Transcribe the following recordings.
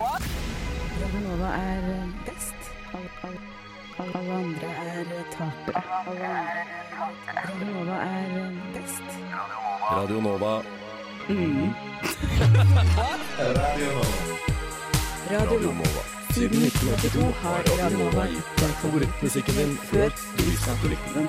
Radio Nova er best. Alle, alle, alle, alle andre er tapere. Alle andre- Radio Nova er best. Radio Nova. Radio Nova. Siden 1982 har Radio Nova gitt deg Favorittmusikken din før du visste at du likte den.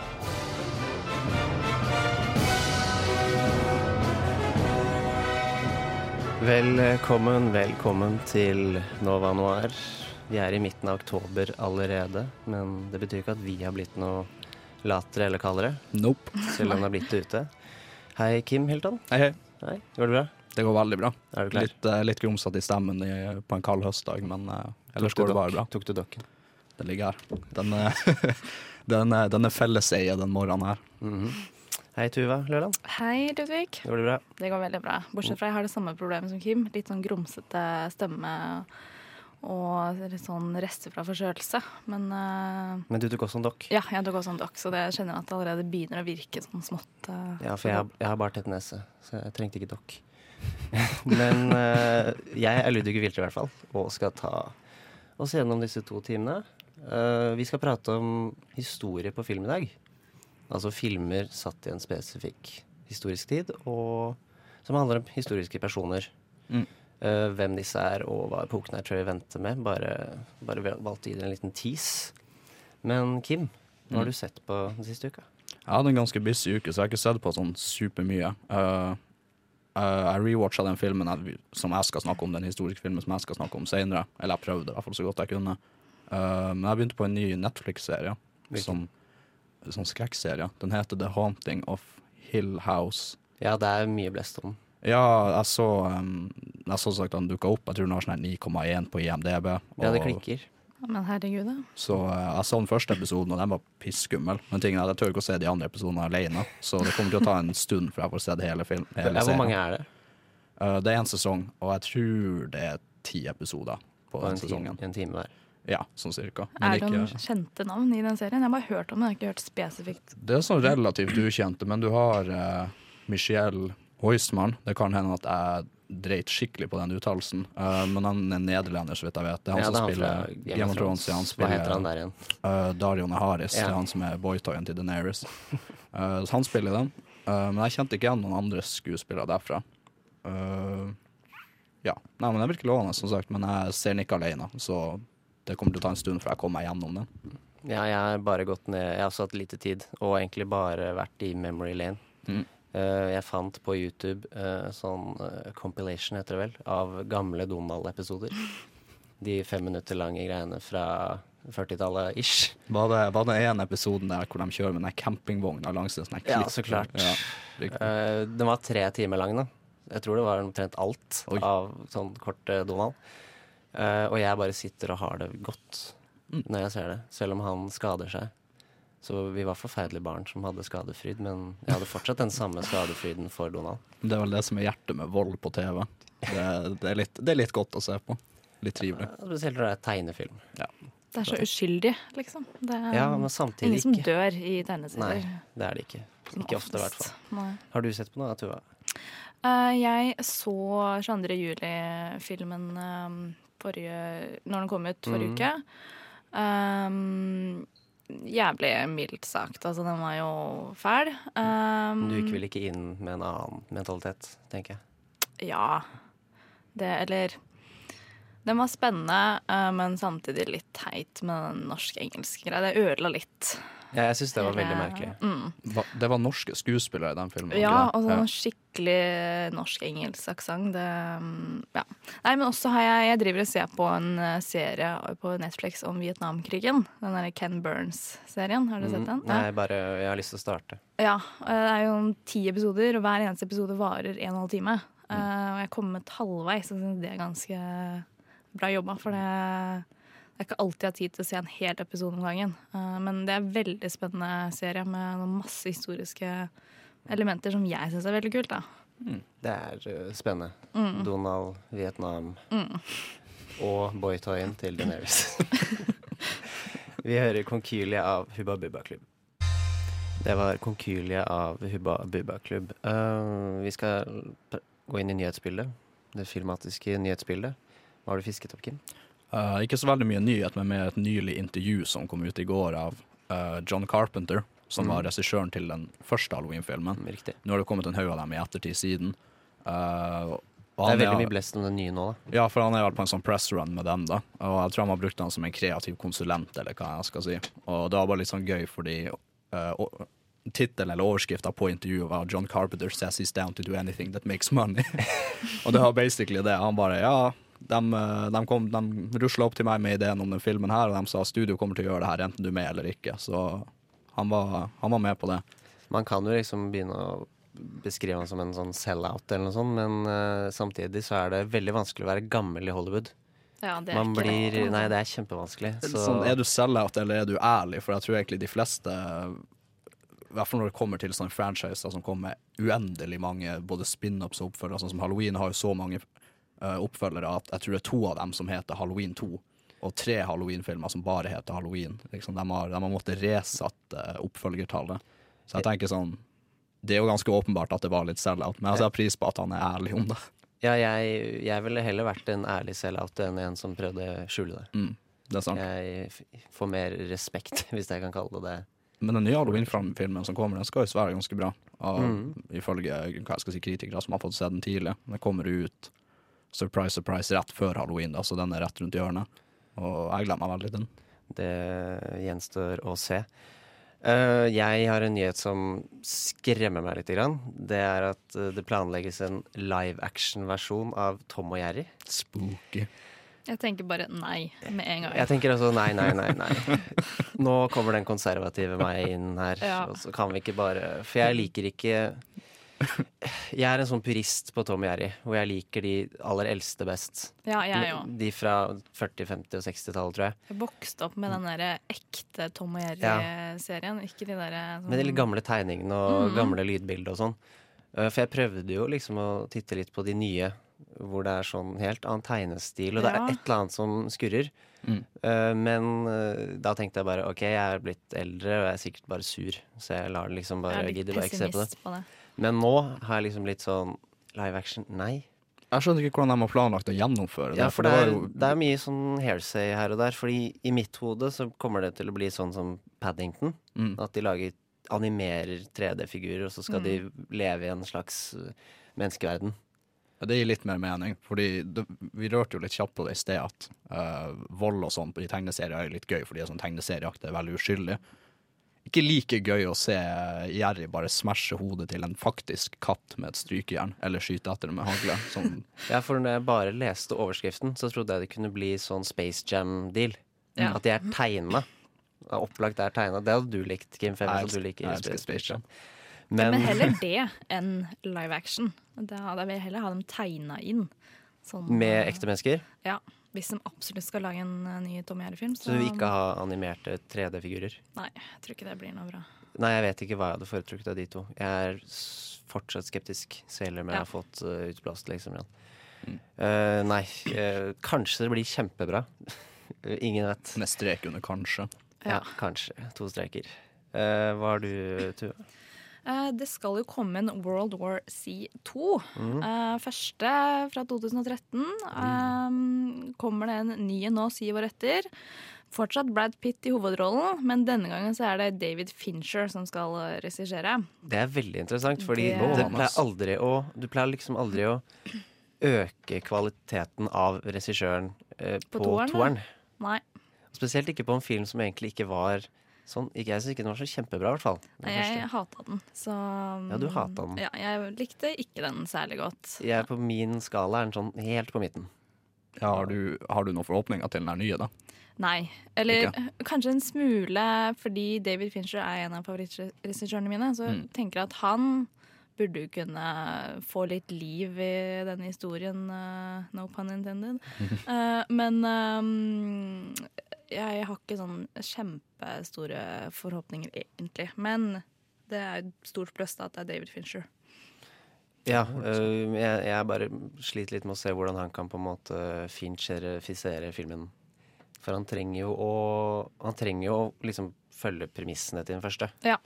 Velkommen, velkommen til Nova Noir. Vi er i midten av oktober allerede, men det betyr ikke at vi har blitt noe latere eller kaldere, Nope. selv om det har blitt det ute. Hei, Kim Hilton. Hei, hei. Hei, går det bra? Det går veldig bra. Er du klar? Litt, uh, litt grumsete i stemmen i, på en kald høstdag, men uh, ellers går det bare bra. Tok du dokken? Den ligger her. Den, eh, den, den er felleseie den morgenen her. Mhm. Hei, Tuva Løland. Hei, Ludvig. Går det bra? Det går veldig bra. Bortsett fra jeg har det samme problemet som Kim. Litt sånn grumsete stemme og litt sånn rester fra forkjølelse. Men uh, Men du tok også en dokk? ja, jeg tok også en dokk, så det jeg at det allerede begynner å virke sånn smått. Uh, Ja, for jeg, har- jeg har bare tett nese, så jeg trengte ikke dokk. Men uh, jeg er Ludvig Wiltre i hvert fall, og skal ta oss gjennom disse to timene. Vi skal prate om historie på film i dag. Altså filmer satt i en spesifikk historisk tid, og som handler om historiske personer. Mm. Uh, hvem disse er, og hva epoken er, tror jeg vi venter med. Bare, bare valgte å gi det en liten tease. Men Kim, hva har Mm. du sett på den siste uka? Jeg hadde en ganske busy uke, så jeg har ikke sett på sånn supermye. Uh, uh, jeg rewatcha den filmen jeg, som jeg skal snakke om, den historiske filmen som jeg skal snakke om senere. Eller jeg prøvde i hvert fall så godt jeg kunne. Uh, men jeg begynte på en ny Netflix-serie. Som Sånn skrekkserie. Den heter The Haunting of Hill House. Ja, det er mye blest om. Ja, jeg så um, Jeg så sagt den dukka opp. Jeg tror den har sånn 9,1 på IMDb. Ja, det klikker. Men herregud, da. Så uh, jeg så den første episoden, og den var pisskummel. Men tingen er at jeg tør ikke å se de andre episodene alene, så det kommer til å ta en stund før jeg får sett hele filmen. Ja, hvor mange er det? det er én sesong, og jeg tror det er ti episoder på På den time, sesongen. en time hver. Ja, sånn cirka. Men Er det noen ikke, kjente navn i den serien? Jeg har bare hørt om det, jeg har ikke hørt spesifikt. det er sånn relativt ukjente, men du har uh, Michelle Hoisman. Det kan hende at jeg dreit skikkelig på den uttalelsen, Uh, men han er nederlender, så vidt jeg vet. Det er han Ja, som det er spiller han Game of Thrones. han Hva heter han der igjen? uh, Dario Naharis. Ja. Det er han som er boytoyen til Daenerys. Uh, så han spiller den. Uh, men jeg kjente ikke igjen noen andre skuespillere derfra. Uh, ja. Nei, men Det virker lovende, som sagt, men jeg ser den ikke alene. Så det kommer til å ta en stund før jeg kommer meg gjennom den. Ja, jeg har bare gått ned Jeg har også hatt lite tid, og egentlig bare vært i memory lane. Mm. Uh, jeg fant på YouTube uh, sånn uh, compilation, heter det vel, av gamle Donald-episoder. De fem minutter lange greiene fra 40-tallet ish. Var det, var det en episode der hvor de kjører med den campingvogna langs en sånn her Ja, så klart. Ja, den var tre timer lang, da. Jeg tror det var omtrent alt Oi. av sånn kort Donald. Eh, og jeg bare sitter og har det godt Mm. når jeg ser det, selv om han skader seg. Så vi var forferdelige barn som hadde skadefryd, men jeg hadde fortsatt den samme skadefryden for Donald. Det er vel det som er hjertet med vold på TV. Det, det, er, litt, det er litt godt å se på. Litt trivelig. Ja, Spesielt når det er tegnefilm. Det er så uskyldig, liksom. Det er Ja, men samtidig ingen som ikke. dør i Nei, det er det ikke. Som Ikke ofte, i hvert fall. Nei. Har du sett på noe, Tuva? Uh, jeg så 22. juli-filmen um, forrige Når den kom ut forrige mm. uke. Um, jævlig mildt sagt. Altså, den var jo fæl. Um, Du gikk vel ikke inn med en annen mentalitet, tenker jeg. Ja. Det, eller Den var spennende, eh, men samtidig litt teit med den norsk-engelske greia. Det ødela litt Ja, jeg syns det var veldig merkelig. Mm. Va- Det var norske skuespillere i den filmen. Ja, og sånn skikkelig norsk-engelsk aksent. Det mm, Ja. Nei, men også har jeg Jeg driver og ser på en eh, serie på Netflix om Vietnamkrigen. Den derre Ken Burns-serien. Har du sett den? Mm, Nei, bare jeg har lyst til å starte. Ja, eh, det er jo ti episoder, og hver eneste episode varer en og en halv time. Mm. og jeg er kommet halvveis, og det er ganske bra jobba. For det, det er ikke alltid jeg har tid til å se en hel episode om gangen. Eh, men det er en veldig spennende serie med masse historiske elementer som jeg syns er veldig kult. da. Det er uh, spennende. Mm. Donald, Vietnam Mm. og boytoyen til Deneris. Vi hører Konkylia av Hubba Bubba Klubb. Det var Konkylia av Hubba Bubba Klubb. Uh, vi skal gå inn i nyhetsbildet. Det filmatiske nyhetsbildet. Hva har du fisket opp, Kim? Eh, ikke så veldig mye nyhet, men med et nylig intervju som kom ut i går av uh, John Carpenter, som Mm. var regissøren til den første Halloween-filmen. Nå har det kommet en haug av dem i ettertid siden. Uh, Det er veldig veldig mye blest om den nye nå, da. Ja, for han er vel på en sånn press run med dem, da. Og jeg tror han har brukt han som en kreativ konsulent, eller hva jeg skal si. Og det var bare litt sånn gøy, fordi uh, tittelen eller overskrifta på intervjuet var 'John Carpenter says he's down to do anything that makes money'. og det var basically det. Han bare ja. De, eh, de, kom- de rusla opp til meg med ideen om den filmen her, og de sa studio kommer til å gjøre det her enten du er med eller ikke. Så han var, han var med på det. Man kan jo liksom begynne å beskrive han som en sånn sell-out eller noe sånt, men uh, samtidig så er det veldig vanskelig å være gammel i Hollywood. Ja, det er Man ikke blir altså. Nei, det er kjempevanskelig. Så Sånn, er du sell-out eller er du ærlig? For jeg tror egentlig de fleste i hvert fall når det kommer til sånne franchiser som kommer med uendelig mange både spin-ups og oppfølgere. Sånn som Halloween har jo så mange oppfølgere at jeg tror det er to av dem som heter Halloween 2. Og tre Halloween-filmer som bare heter Halloween. Liksom, de, har, de har måttet resette oppfølgertallet. Så jeg tenker sånn Det er jo ganske åpenbart at det var litt sell-out, men jeg setter pris på at han er ærlig om det. ja, jeg, jeg ville heller vært en ærlig sell-out enn en som prøvde å skjule det. Mm, det er sant. Jeg får mer respekt, hvis jeg kan kalle det det. Men den nye Halloween-filmen som kommer, den skal jo være ganske bra. Av, Mm. Ifølge hva jeg skal si, kritikere som har fått se den tidlig. Den kommer ut surprise, surprise rett før halloween, da, så den er rett rundt hjørnet. Og jeg gleder meg veldig til den. Det gjenstår å se. Uh, jeg har en nyhet som skremmer meg litt. Grann. Det er at eh, det planlegges en live action-versjon av Tom og Jerry. Spooky. Jeg tenker bare nei med en gang. Jeg tenker altså nei, nei, nei. nei. Nå kommer den konservative meg inn her. Ja. Og så kan vi ikke bare For jeg liker ikke Jeg er en sånn purist på Tom og Jerry, hvor jeg liker de aller eldste best. Ja, jeg også. De fra 40-, 50- og 60-tallet, tror jeg. Jeg vokste opp med den der ekte Tom og Jerry-serien. Ikke de derre sånn- Med de gamle tegningene og mm. gamle lydbilder og sånn. Eh, For jeg prøvde jo liksom å titte litt på de nye, hvor det er sånn helt annen tegnestil, og det er et eller annet som skurrer. Mm. Eh, Men da tenkte jeg bare OK, jeg er blitt eldre og jeg er sikkert bare sur, så jeg lar det liksom Jeg bare er litt gidder bare ikke se på det. på det. Men nå har jeg liksom litt sånn live action nei. Jeg skjønner ikke hvordan de har planlagt å gjennomføre det. Ja, for det er, jo det er mye sånn hairsay her og der. Fordi i mitt hode så kommer det til å bli sånn som Paddington. Mm. At de lager animerer 3D-figurer, og så skal Mm. de leve i en slags uh, menneskeverden. Ja, Det gir litt mer mening, fordi det, vi rørte jo litt kjapt på det i sted at uh, vold og sånn i tegneserier er litt gøy, fordi det er sånn tegneserieaktig er veldig uskyldig. Ikke like gøy å se Jerry bare smashe hodet til en faktisk katt med et strykejern, eller skyte etter det med hagle. Sånn, Ja, for når jeg bare leste overskriften, så trodde jeg det kunne bli sånn Space Jam-deal. Ja. At de er tegna. Opplagt er tegna. Det hadde du likt, Kim. For jeg Jeg elsker- jeg elsker Space Space Jam. Men, Men, heller det enn live action. Da, da vil jeg heller ha dem tegna inn. Sånn, med eh, ekte mennesker. Ja. Hvis de absolutt skal lage en eh, ny Tom Gjerde-film. Så du vil ikke ha animerte 3D-figurer? Nei, jeg tror ikke det blir noe bra. Nei, jeg vet ikke hva jeg hadde foretrukket av de to. Jeg er fortsatt skeptisk, selv om jeg Ja. har fått uh, utblåst, liksom. Ja. Mm. Uh, nei, uh, kanskje det blir kjempebra. Ingen vet. med strek under kanskje. Ja, kanskje. To streker. Uh, hva har du, Tuva? Eh, det skal jo komme en World War C2. Mhm. Eh, første fra 2013. Mm. kommer det en ny nå syv år etter. Fortsatt Brad Pitt i hovedrollen, men denne gangen så er det David Fincher som skal eh, regissere. Det er veldig interessant, fordi Det- det, pleier aldri å Du pleier liksom aldri å øke kvaliteten av regissøren eh, På på, toeren. Spesielt ikke på en film som egentlig ikke var Sånn, ikke Jeg syns ikke den var så kjempebra, i hvert fall. Nei, jeg hata den. Så Ja, du hatet den. Ja, jeg likte ikke den særlig godt. Jeg er på min skala er den sånn helt på midten. Ja, har, du, har du noen forhåpninger til den er nye, da? Nei. Eller Ikke? kanskje en smule fordi David Fincher er en av favorittregissørene mine. Så jeg Mm. tenker at han burde jo kunne få litt liv i denne historien. eh, no pun intended. uh, men ehm, jeg har ikke sånn kjempestore forhåpninger, egentlig. Men det er et stort pluss at det er David Fincher. Ja, øh, jeg, jeg bare sliter litt med å se hvordan han kan på en måte fincherifisere filmen. For han trenger jo å Han trenger jo å liksom følge premissene til den første. Ja.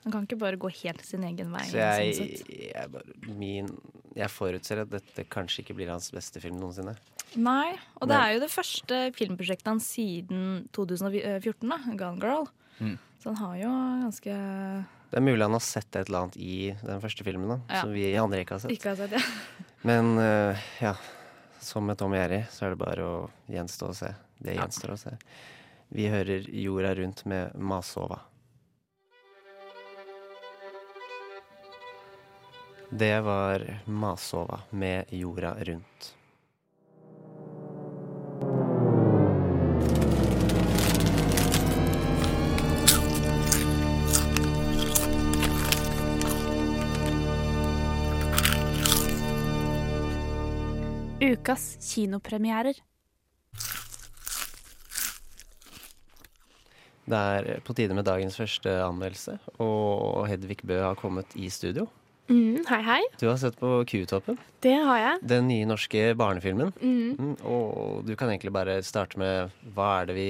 Han kan ikke bare gå helt sin egen vei. Så jeg, sånn jeg, bare, min, jeg forutser at dette kanskje ikke blir hans beste film noensinne. Nei, og det er jo det første filmprosjektet hans siden 2014, da, Gone Girl. Mm. Så han har jo ganske Det er mulig han har sett et eller annet i den første filmen da, Ja. som vi andre ikke har sett. Ikke har sett ja. Men uh, ja, som med Tom Jerry så er det bare å gjenstå og se. Det gjenstår å se. Vi hører Jorda rundt med Masova. Det var Masova med Jorda rundt. Ukas kinopremierer. Det er på tide med dagens første anmeldelse, og Hedvig Bø har kommet i studio. Mm, hei, hei. Du har sett på Q-toppen, Det har jeg. den nye norske barnefilmen. Mm. Mm, og du kan egentlig bare starte med hva er, det vi,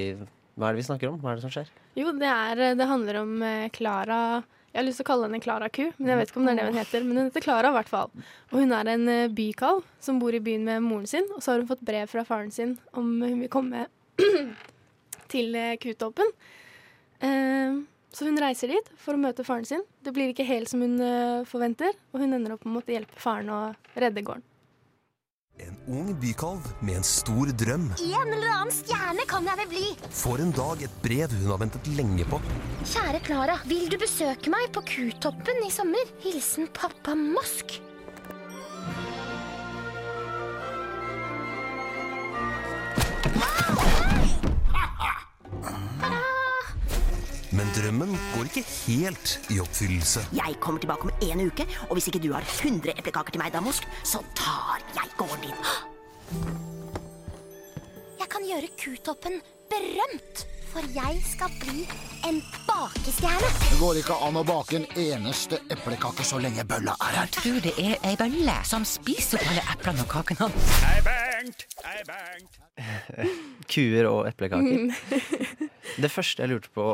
hva er det vi snakker om? Hva er det som skjer? Jo, det, er, det handler om eh, Klara Jeg har lyst til å kalle henne Klara Ku, men jeg vet ikke om det er det hun heter. Men hun heter Klara i hvert fall. Og hun er en bykall bykalv som bor i byen med moren sin. Og så har hun fått brev fra faren sin om hun vil komme til eh, Kutoppen. Eh, så hun reiser dit for å møte faren sin. Det blir ikke helt som hun eh, forventer, og hun ender opp med å hjelpe faren å redde gården. En ung bykalv med en stor drøm En eller annen stjerne kan jeg vel bli. får en dag et brev hun har ventet lenge på. Kjære Klara, vil du besøke meg på Kutoppen i sommer? Hilsen pappa Mosk. Men drømmen går ikke helt i oppfyllelse. Jeg kommer tilbake om en uke, og hvis ikke du har 100 eplekaker til meg, da, Mosk, så tar jeg gården din. Jeg kan gjøre Kutoppen berømt, for jeg skal bli en bakestjerne. Det går ikke an å bake en eneste eplekake så lenge bølla er her. Tror det er ei bølle som spiser opp alle eplene og kakene. Hei, Bengt! Hei, Bengt! Kuer og eplekaker. Det første jeg lurte på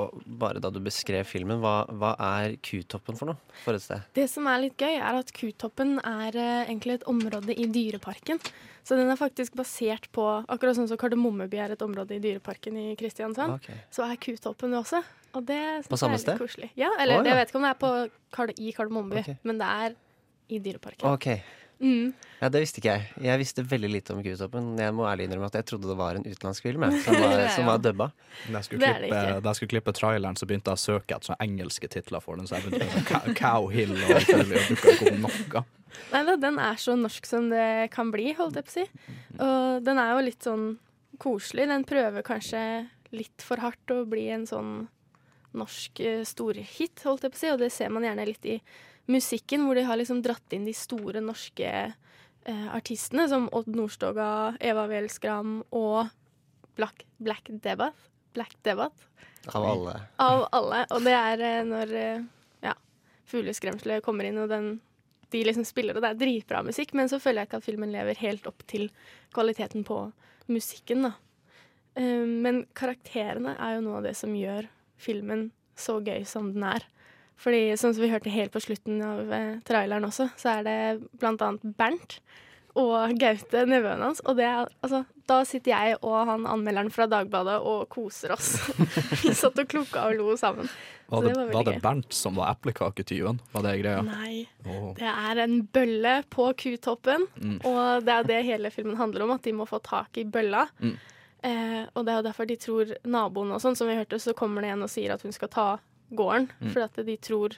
bare da du beskrev filmen, hva, hva er Kutoppen for noe? For et sted? Det som er litt gøy, er at Kutoppen er eh, egentlig et område i Dyreparken. Så den er faktisk basert på Akkurat sånn som Kardemommeby er et område i Dyreparken i Kristiansand, Ok. så er Kutoppen det også. Og det På samme er litt sted? koselig. Ja, eller oh, ja. jeg vet ikke om det er på, i Kardemommeby, okay. men det er i Dyreparken. Ok. Mm. Ja, Det visste ikke jeg. Jeg visste veldig lite om Kutoppen. Jeg må ærlig innrømme at jeg trodde det var en utenlandsk film jeg, som, var, som var dubba. Da jeg jeg skulle klippe traileren, så begynte jeg å søke etter engelske titler for den. Så jeg begynte med Cow- Cow Hill og alt mulig, og dukka ikke opp noe. Nei da, den er så norsk som det kan bli, holdt jeg på å si. Og den er jo litt sånn koselig. Den prøver kanskje litt for hardt å bli en sånn norsk eh, storhit, holdt jeg på å si, og det ser man gjerne litt i musikken, hvor de har liksom dratt inn de store norske eh, artistene, som Odd Nordstoga, Eva Weel Skram og Black, Black Debath. Black Debath. Av alle. Av alle. Og det er eh, når eh, ja, fugleskremselet kommer inn, og den, de liksom spiller, og det er dritbra musikk, men så føler jeg ikke at filmen lever helt opp til kvaliteten på musikken, da. Eh, men karakterene er jo noe av det som gjør filmen så gøy som den er. Fordi sånn som vi hørte helt på slutten av eh, traileren også, så er det blant annet Bernt og Gaute, nevøen hans. Og det altså, da sitter jeg og han anmelderen fra Dagbladet og koser oss. vi satt og klukka og lo sammen. Var Så det, var var det. Bernt som var eplekaketyven? Var det greia? Nei. Oh. Det er en bølle på kutoppen, Mm. og det er det hele filmen handler om, at de må få tak i bølla. Mm. Eh, og det er jo derfor de tror naboen og sånn, som vi hørte, så kommer det en og sier at hun skal ta gården. Mm. For at de tror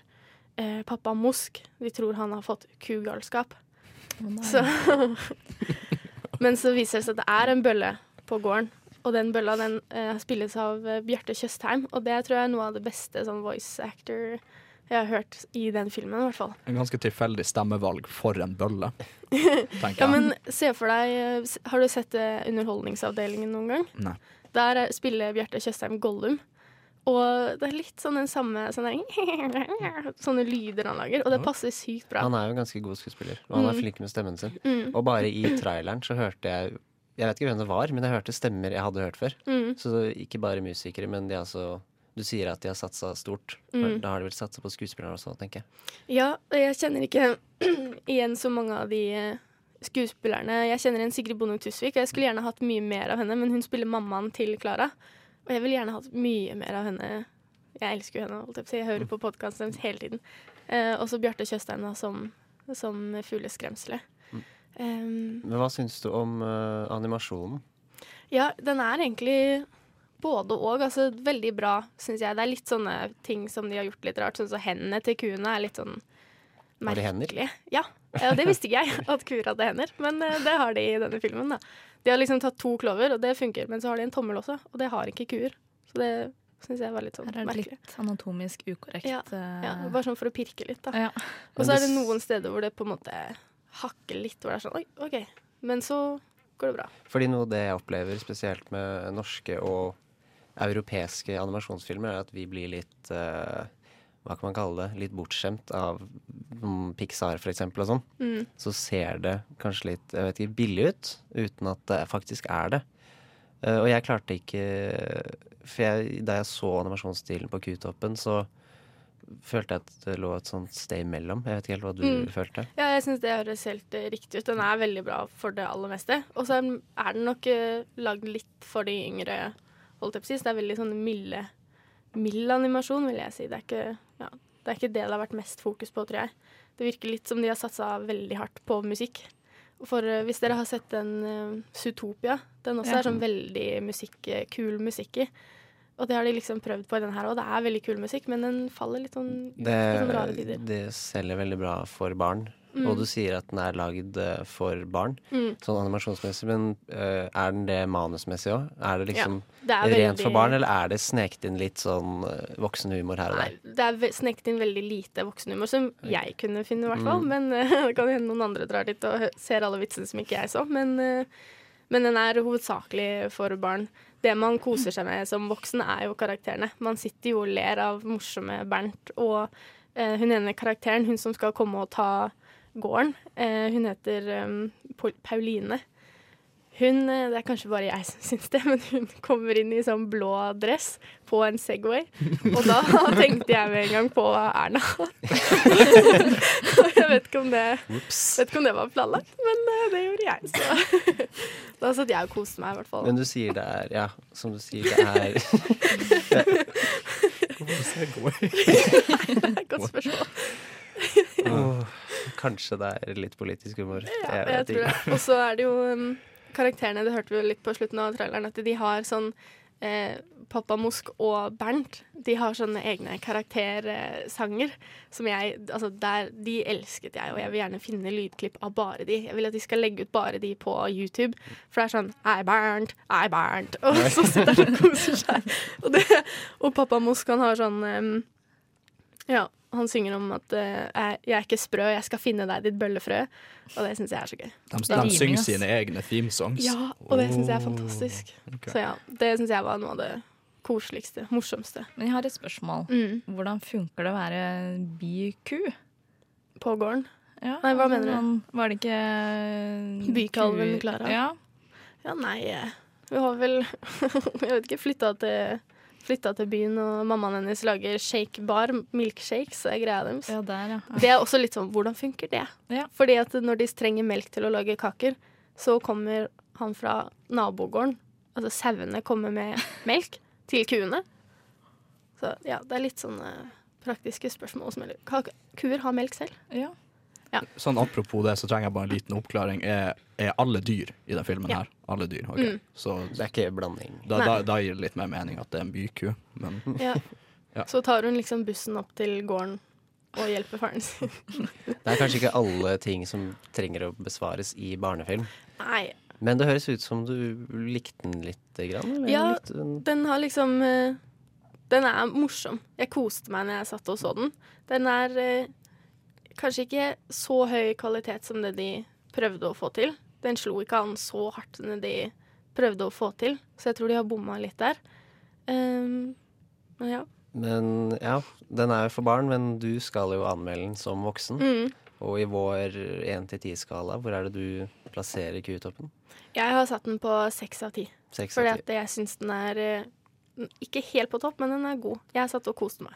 eh, pappa Mosk, de tror han har fått kugalskap. Oh, så Men så viser det seg at det er en bølle på gården. Og den bølla den eh, spilles av eh, Bjarte Tjøstheim, og det tror jeg er noe av det beste sånn voice actor jeg har hørt i den filmen, i hvert fall. En ganske tilfeldig stemmevalg for en bølle, tenker Ja, jeg. men se for deg eh, Har du sett eh, Underholdningsavdelingen noen gang? Nei. Der eh, spiller Bjarte Tjøstheim Gollum. Og det er litt sånn den samme sånn der, sånne lyder han lager, og det passer sykt bra. Han er jo en ganske god skuespiller, og han er Mm. flink med stemmen sin. Mm. Og bare i traileren så hørte jeg Jeg vet ikke hvem det var, men jeg hørte stemmer jeg hadde hørt før. Mm. Så ikke bare musikere, men de er altså Du sier at de har satsa stort. Mm. Da har de vel satsa på skuespillere også, tenker jeg. Ja, jeg kjenner ikke igjen så mange av de eh, skuespillerne. Jeg kjenner en Sigrid Bonde Tusvik, og jeg skulle gjerne hatt mye mer av henne, men hun spiller mammaen til Klara. Og jeg vil gjerne hatt mye mer av henne. Jeg elsker jo henne, holdt jeg på å si. Jeg hører på podkasten hennes hele tiden. Eh, også Bjarte Tjøstheim som, som fugleskremselet. Mm. Um, Men hva syns du om uh, animasjonen? ja, den er egentlig både og. Altså, veldig bra, syns jeg. Det er litt sånne ting som de har gjort litt rart. Sånn som hendene til kuene er litt sånn Har de hender? Ja, ja, det visste ikke jeg, at kuer hadde hender. Men eh, det har de i denne filmen. da. De har liksom tatt to klover, og det funker. Men så har de en tommel også, og det har ikke kuer. Så det syns jeg var litt sånn Her er det merkelig. litt anatomisk ukorrekt. Ja, eh, ja, bare sånn for å pirke litt, da. Ja. Og så er det det noen steder hvor det på en måte hakker litt, hvor det er sånn oi, OK. Men så går det bra. Fordi noe det jeg opplever spesielt med norske og europeiske animasjonsfilmer, er at vi blir litt uh, Hva kan man kalle det? Litt bortskjemt av mm, Pixar, for eksempel, og sånn. Mm. Så ser det kanskje litt jeg vet ikke, billig ut, uten at det faktisk er det. Uh, og jeg klarte ikke For jeg, da jeg så animasjonsstilen på Q-toppen, så følte jeg at det lå et sånt sted imellom. Jeg vet ikke helt hva du Mm. følte. Ja, jeg syns det høres helt eh, riktig ut. Den er veldig bra for det aller meste. Og så er- er den nok uh, lagd litt for de yngre, holdt jeg på å si. Så det er veldig sånn milde, mild animasjon, vil jeg si. Det er, ikke, ja, det er ikke det det har vært mest fokus på, tror jeg. Det virker litt som de har satsa veldig hardt på musikk. For eh, hvis dere har sett den uh, Zootopia, den også Ja. er sånn veldig musikk, eh, kul musikk i. Og det har de liksom prøvd på i den her òg. Det er veldig kul musikk, men den faller litt sånn Det, på sånne rare tider. det selger veldig bra for barn. Mm. Og du sier at den er lagd eh, for barn, Mm. sånn animasjonsmessig. Men uh, er den det manusmessig òg? Er det liksom Ja, det er rent for barn, eller er det sneket inn litt sånn eh, voksenhumor her og der? Det er sneket inn veldig lite voksenhumor, som jeg kunne finne, i hvert fall. Mm. Men uh, det kan hende noen andre drar dit og ser alle vitsene som ikke jeg så. Men, uh, men den er hovedsakelig for barn. Det man koser seg med som voksen, er jo karakterene. Man sitter jo og ler av morsomme Bernt. Og hun ene karakteren, hun som skal komme og ta gården, eh, hun heter eh, Pauline. Hun, eh, Det er kanskje bare jeg som syns det, men hun kommer inn i sånn blå dress på en Segway. Og da tenkte jeg med en gang på Erna. Jeg vet ikke om det, vet ikke om det var planlagt, men eh, det gjorde jeg. Så da satt jeg og koste meg, i hvert fall. Men du sier det er Ja, som du sier, det er Nei, det er et godt spørsmål. Åh, Kanskje det er litt politisk humor. Ja, jeg tror det. Og så er det jo um, karakterene, det hørte vi jo litt på slutten av traileren, at de har sånn eh, Pappa Mosk og Bernt, de har sånne egne karaktersanger som jeg Altså, der, de elsket jeg, og jeg vil gjerne finne lydklipp av bare de. Jeg vil at de skal legge ut bare de på YouTube, for det er sånn Ei, Bernt, ei, Bernt. Og så sitter han og koser seg. Og, det, og Pappa Mosk, han har sånn um, Ja, han synger om at uh, jeg, jeg er ikke sprø, jeg skal finne deg ditt bøllefrø. Og det syns jeg er så gøy. De, de synger sine egne themesongs. Ja, og det syns jeg er Oh. fantastisk. Okay. Så ja, det syns jeg var noe av det koseligste, morsomste. Men jeg har et spørsmål. Mm. Hvordan funker det å være biku? På gården? Ja, Nei, hva altså, mener du? Var det ikke Bykalven kuer- Klara? Ja. Ja, nei, eh, vi har vel Jeg vet ikke, flytta til, flytta til byen, og mammaen hennes lager shakebar, milkshakes, er greia deres. Ja, der, ja. Det er også litt sånn, hvordan funker det? Ja. Fordi at når de trenger melk til å lage kaker, så kommer han fra nabogården, altså sauene kommer med melk til kuene. Så ja, det er litt sånne praktiske spørsmål som gjelder. Kuer har melk selv. Ja. Sånn Apropos det, så trenger jeg bare en liten oppklaring. Er, er alle dyr i den filmen Ja. her? Alle dyr. ok. Mm. Så Det er ikke blanding. da, da, da gir det litt mer mening at det er en byku, men Ja. Ja. Så tar hun liksom bussen opp til gården og hjelper faren sin. Det er kanskje ikke alle ting som trenger å besvares i barnefilm. Nei. Men det høres ut som du likte den litt grann? Eller? Ja, Likte den? den har liksom eh, Den er morsom. Jeg koste meg når jeg satt og så den. Den er eh, kanskje ikke så høy kvalitet som det de prøvde å få til. Den slo ikke an så hardt som de prøvde å få til, så jeg tror de har bomma litt der. Um, men ja. Men ja, den er jo for barn, men du skal jo anmelde den som voksen. Mm. Og i vår 1-10-skala, hvor er det du plasserer Q-toppen? Jeg har satt den på 6 av ti. Seks av Fordi ti. at jeg syns den er eh, ikke helt på topp, men den er god. Jeg har satt og kost meg.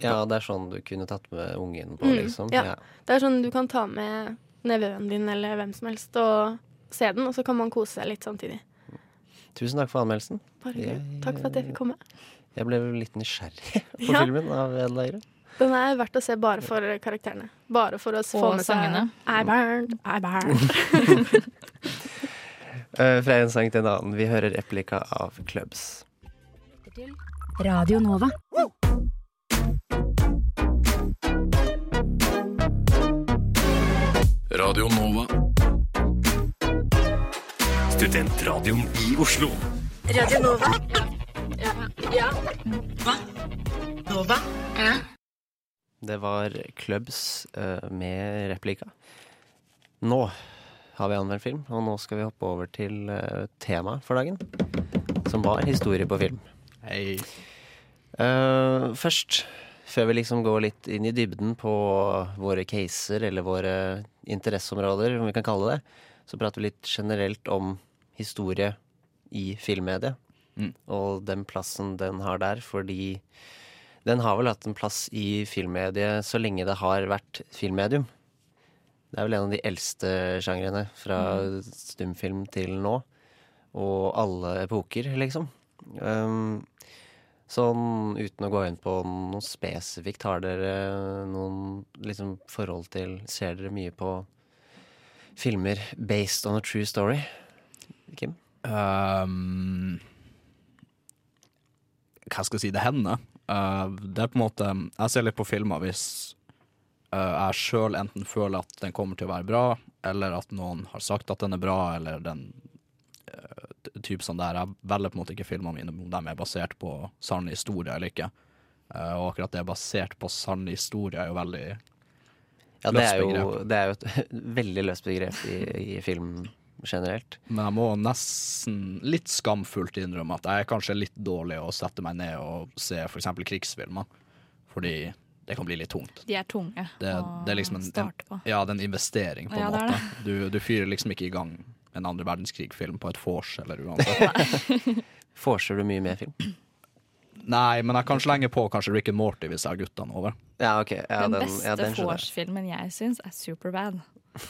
Ja, det er sånn du kunne tatt med ungen på, Mm, liksom. ja. Det er sånn du kan ta med nevøen din eller hvem som helst og se den, og så kan man kose seg litt samtidig. Tusen takk for anmeldelsen. Bare jeg, Takk for at jeg fikk komme. Jeg ble litt nysgjerrig på Ja. filmen av eller. Den er verdt å se bare for karakterene. Bare for å få med sangene. I burned, I burned. Eh, fra en sang til en annen. Vi hører replika av Clubs. Radio Nova. Radio Nova. Studentradioen i Oslo. Radio Nova. Ja. ja. Hva? Nova? Ja. Det var Clubs eh, med replika. Nå har vi anmeldt film, og nå skal vi hoppe over til uh, temaet for dagen. Som var historie på film. Hei. Uh, først, før vi liksom går litt inn i dybden på våre caser, eller våre interesseområder, om vi kan kalle det, så prater vi litt generelt om historie i filmmediet. Mm. Og den plassen den har der, fordi den har vel hatt en plass i filmmediet så lenge det har vært filmmedium. Det er vel en av de eldste sjangrene, fra stumfilm til nå. Og alle epoker, liksom. Um, sånn uten å gå inn på noe spesifikt, har dere noen liksom forhold til Ser dere mye på filmer based on a true story? Kim? Um, hva skal jeg si, det hender. Uh, det er på en måte Jeg ser litt på filmer hvis uh, jeg sjøl enten føler at den kommer til å være bra, eller at noen har sagt at den er bra, eller den t- type sånn der. Jeg velger på en måte ikke filmene mine om de er basert på sann historie eller ikke. Uh, og akkurat det er basert på sann historie er jo veldig Ja, det løst er jo, det er jo et veldig løst begrep i, i film generelt. Men jeg må nesten litt skamfullt innrømme at jeg er kanskje litt dårlig å sette meg ned og se f.eks. krigsfilmer. Fordi det kan bli litt tungt. De er tunge Det, å det er liksom en, en, starte på. ja, det er en investering, på en Ja, det måte. Du, du fyrer liksom ikke i gang en andre verdenskrig-film på et vors eller uansett. Forser du mye med film? Nei, men jeg kan slenge på kanskje Rick and Morty hvis jeg har guttene over. Ja, ok. Ja, den, den- beste ja, den skjønner jeg. vors-filmen syns, er Superbad.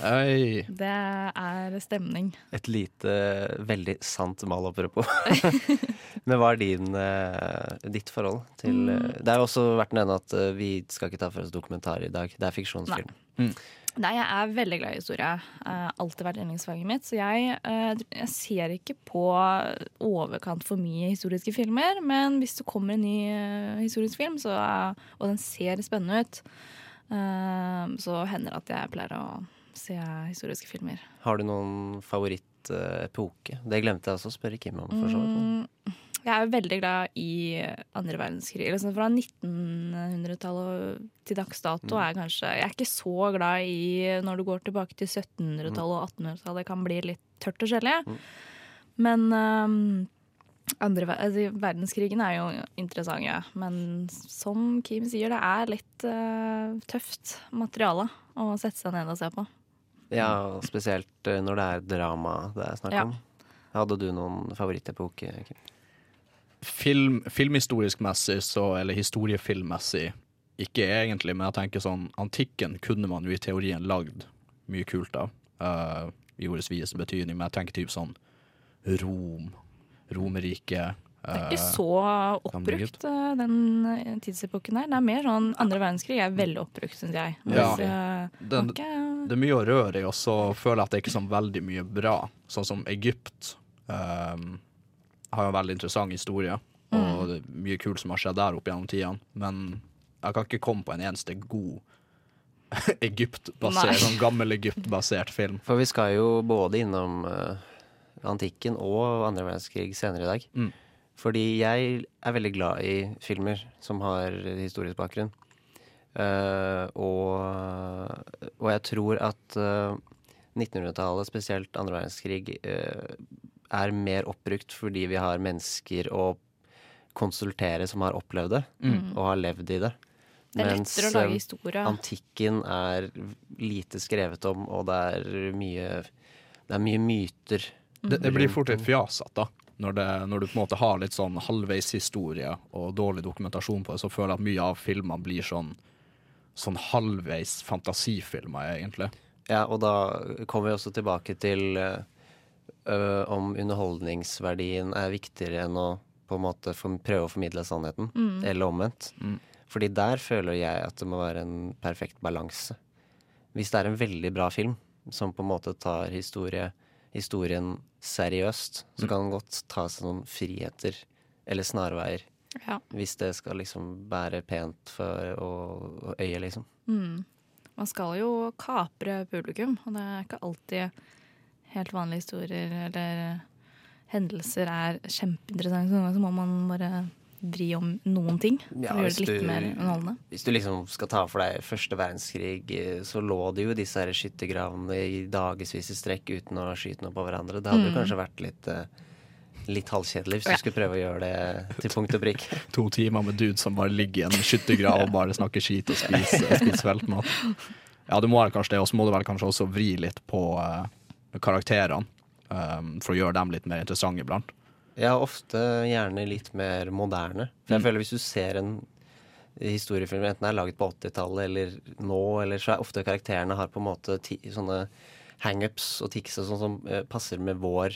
Oi. Det er stemning. Et lite, veldig sant malapropos. Men hva er din, eh, ditt forhold til eh, Mm. Det er jo også verdt å nevne at eh, vi skal ikke ta for oss dokumentar i dag. Det er fiksjonsfilm. Nei, jeg er veldig glad i historie. Uh, alltid vært yndlingsfaget mitt. Så jeg, eh, jeg ser ikke på overkant for mye historiske filmer. Men hvis det kommer en ny eh, historisk film, så, og den ser spennende ut, eh, så hender det at jeg pleier å se historiske filmer. Har du noen favorittepoke? det glemte jeg også å spørre Kim om. for så vidt. Mm, jeg er veldig glad i andre verdenskrig. Liksom fra 1900-tallet til dags dato er jeg kanskje Jeg er ikke så glad i når du går tilbake til 1700-tallet og 1800-tallet. Det kan bli litt tørt og skjellig. Men um, andre, altså, verdenskrigen er jo interessant, ja. Men som Kim sier, det er litt uh, tøft materiale å sette seg ned og se på. Ja, spesielt eh, når det er drama det er snakk Ja. om. Hadde du noen favorittepoke? Kim? Film, filmhistorisk messig, så, eller historiefilmmessig, ikke egentlig, men jeg tenker sånn Antikken kunne man jo i teorien lagd mye kult av. Uh, I ordets videste betydning, men jeg tenker typ sånn Rom, Romerriket. Det er ikke eh, så oppbrukt, eh, den eh, tidsepoken der. Det er mer sånn andre verdenskrig er veldig oppbrukt, syns jeg. Ja. Mens, eh, Det, ok, det er mye å røre i, og så føler jeg at det er ikke sånn veldig mye bra. Sånn som Egypt. Um, har jo en veldig interessant historie, og det er mye kult som har skjedd der opp gjennom tidene. Men jeg kan ikke komme på en eneste god Egypt-basert, sånn gammel Egypt-basert film. For vi skal jo både innom uh, antikken og andre verdenskrig senere i dag. Mm. Fordi jeg er veldig glad i filmer som har historisk bakgrunn. Uh, og, og jeg tror at uh, 1900-tallet, spesielt andre verdenskrig, eh, er mer oppbrukt fordi vi har mennesker å konsultere som har opplevd det, Mm. og har levd i det. Det Mens, eh, historie. Antikken er lite skrevet om, og det er mye, det er mye myter. Det, det blir fort litt fjasete, da. Når, det, når du på en måte har litt sånn halvveishistorie og dårlig dokumentasjon på det, så føler jeg at mye av filmene blir sånn, sånn halvveis fantasifilmer, egentlig. Ja, og da kommer vi også tilbake til øh, øh, om underholdningsverdien er viktigere enn å på en måte prøve å formidle sannheten, Mm. eller omvendt. Mm. Fordi der føler jeg at det må være en perfekt balanse. Hvis det er en veldig bra film som på en måte tar historie, historien seriøst, så Mm. kan den godt ta seg noen friheter eller snarveier. Ja. Hvis det skal liksom bære pent for å, å øye, liksom. Mm. Man skal jo kapre publikum, og det er ikke alltid helt vanlige historier eller hendelser er kjempeinteressante. Så noen ganger så må man bare vri om noen ting for Ja, å gjøre hvis det litt du- mer underholdende. Hvis du liksom skal ta for deg første verdenskrig, eh, så lå det jo disse her skyttergravene i dagevis i strekk uten å skyte noe på hverandre. Det hadde jo Mm. kanskje vært litt, eh, litt halvkjedelig hvis Ja. du skulle prøve å gjøre det til punkt og prikk. To timer med dude som bare ligger i en skyttergrav og bare snakker skit og spiser, spiser veltmat. Ja, du må vel kanskje det, og så må du vel kanskje også vri litt på eh, karakterene. um, for å gjøre dem litt mer interessante iblant. Ja, ofte gjerne litt mer moderne. For jeg Mm. føler hvis du ser en historiefilm, enten er laget på 80-tallet eller nå, eller så er ofte karakterene har på en måte ti, sånne hangups og tics og sånn som eh, passer med vår,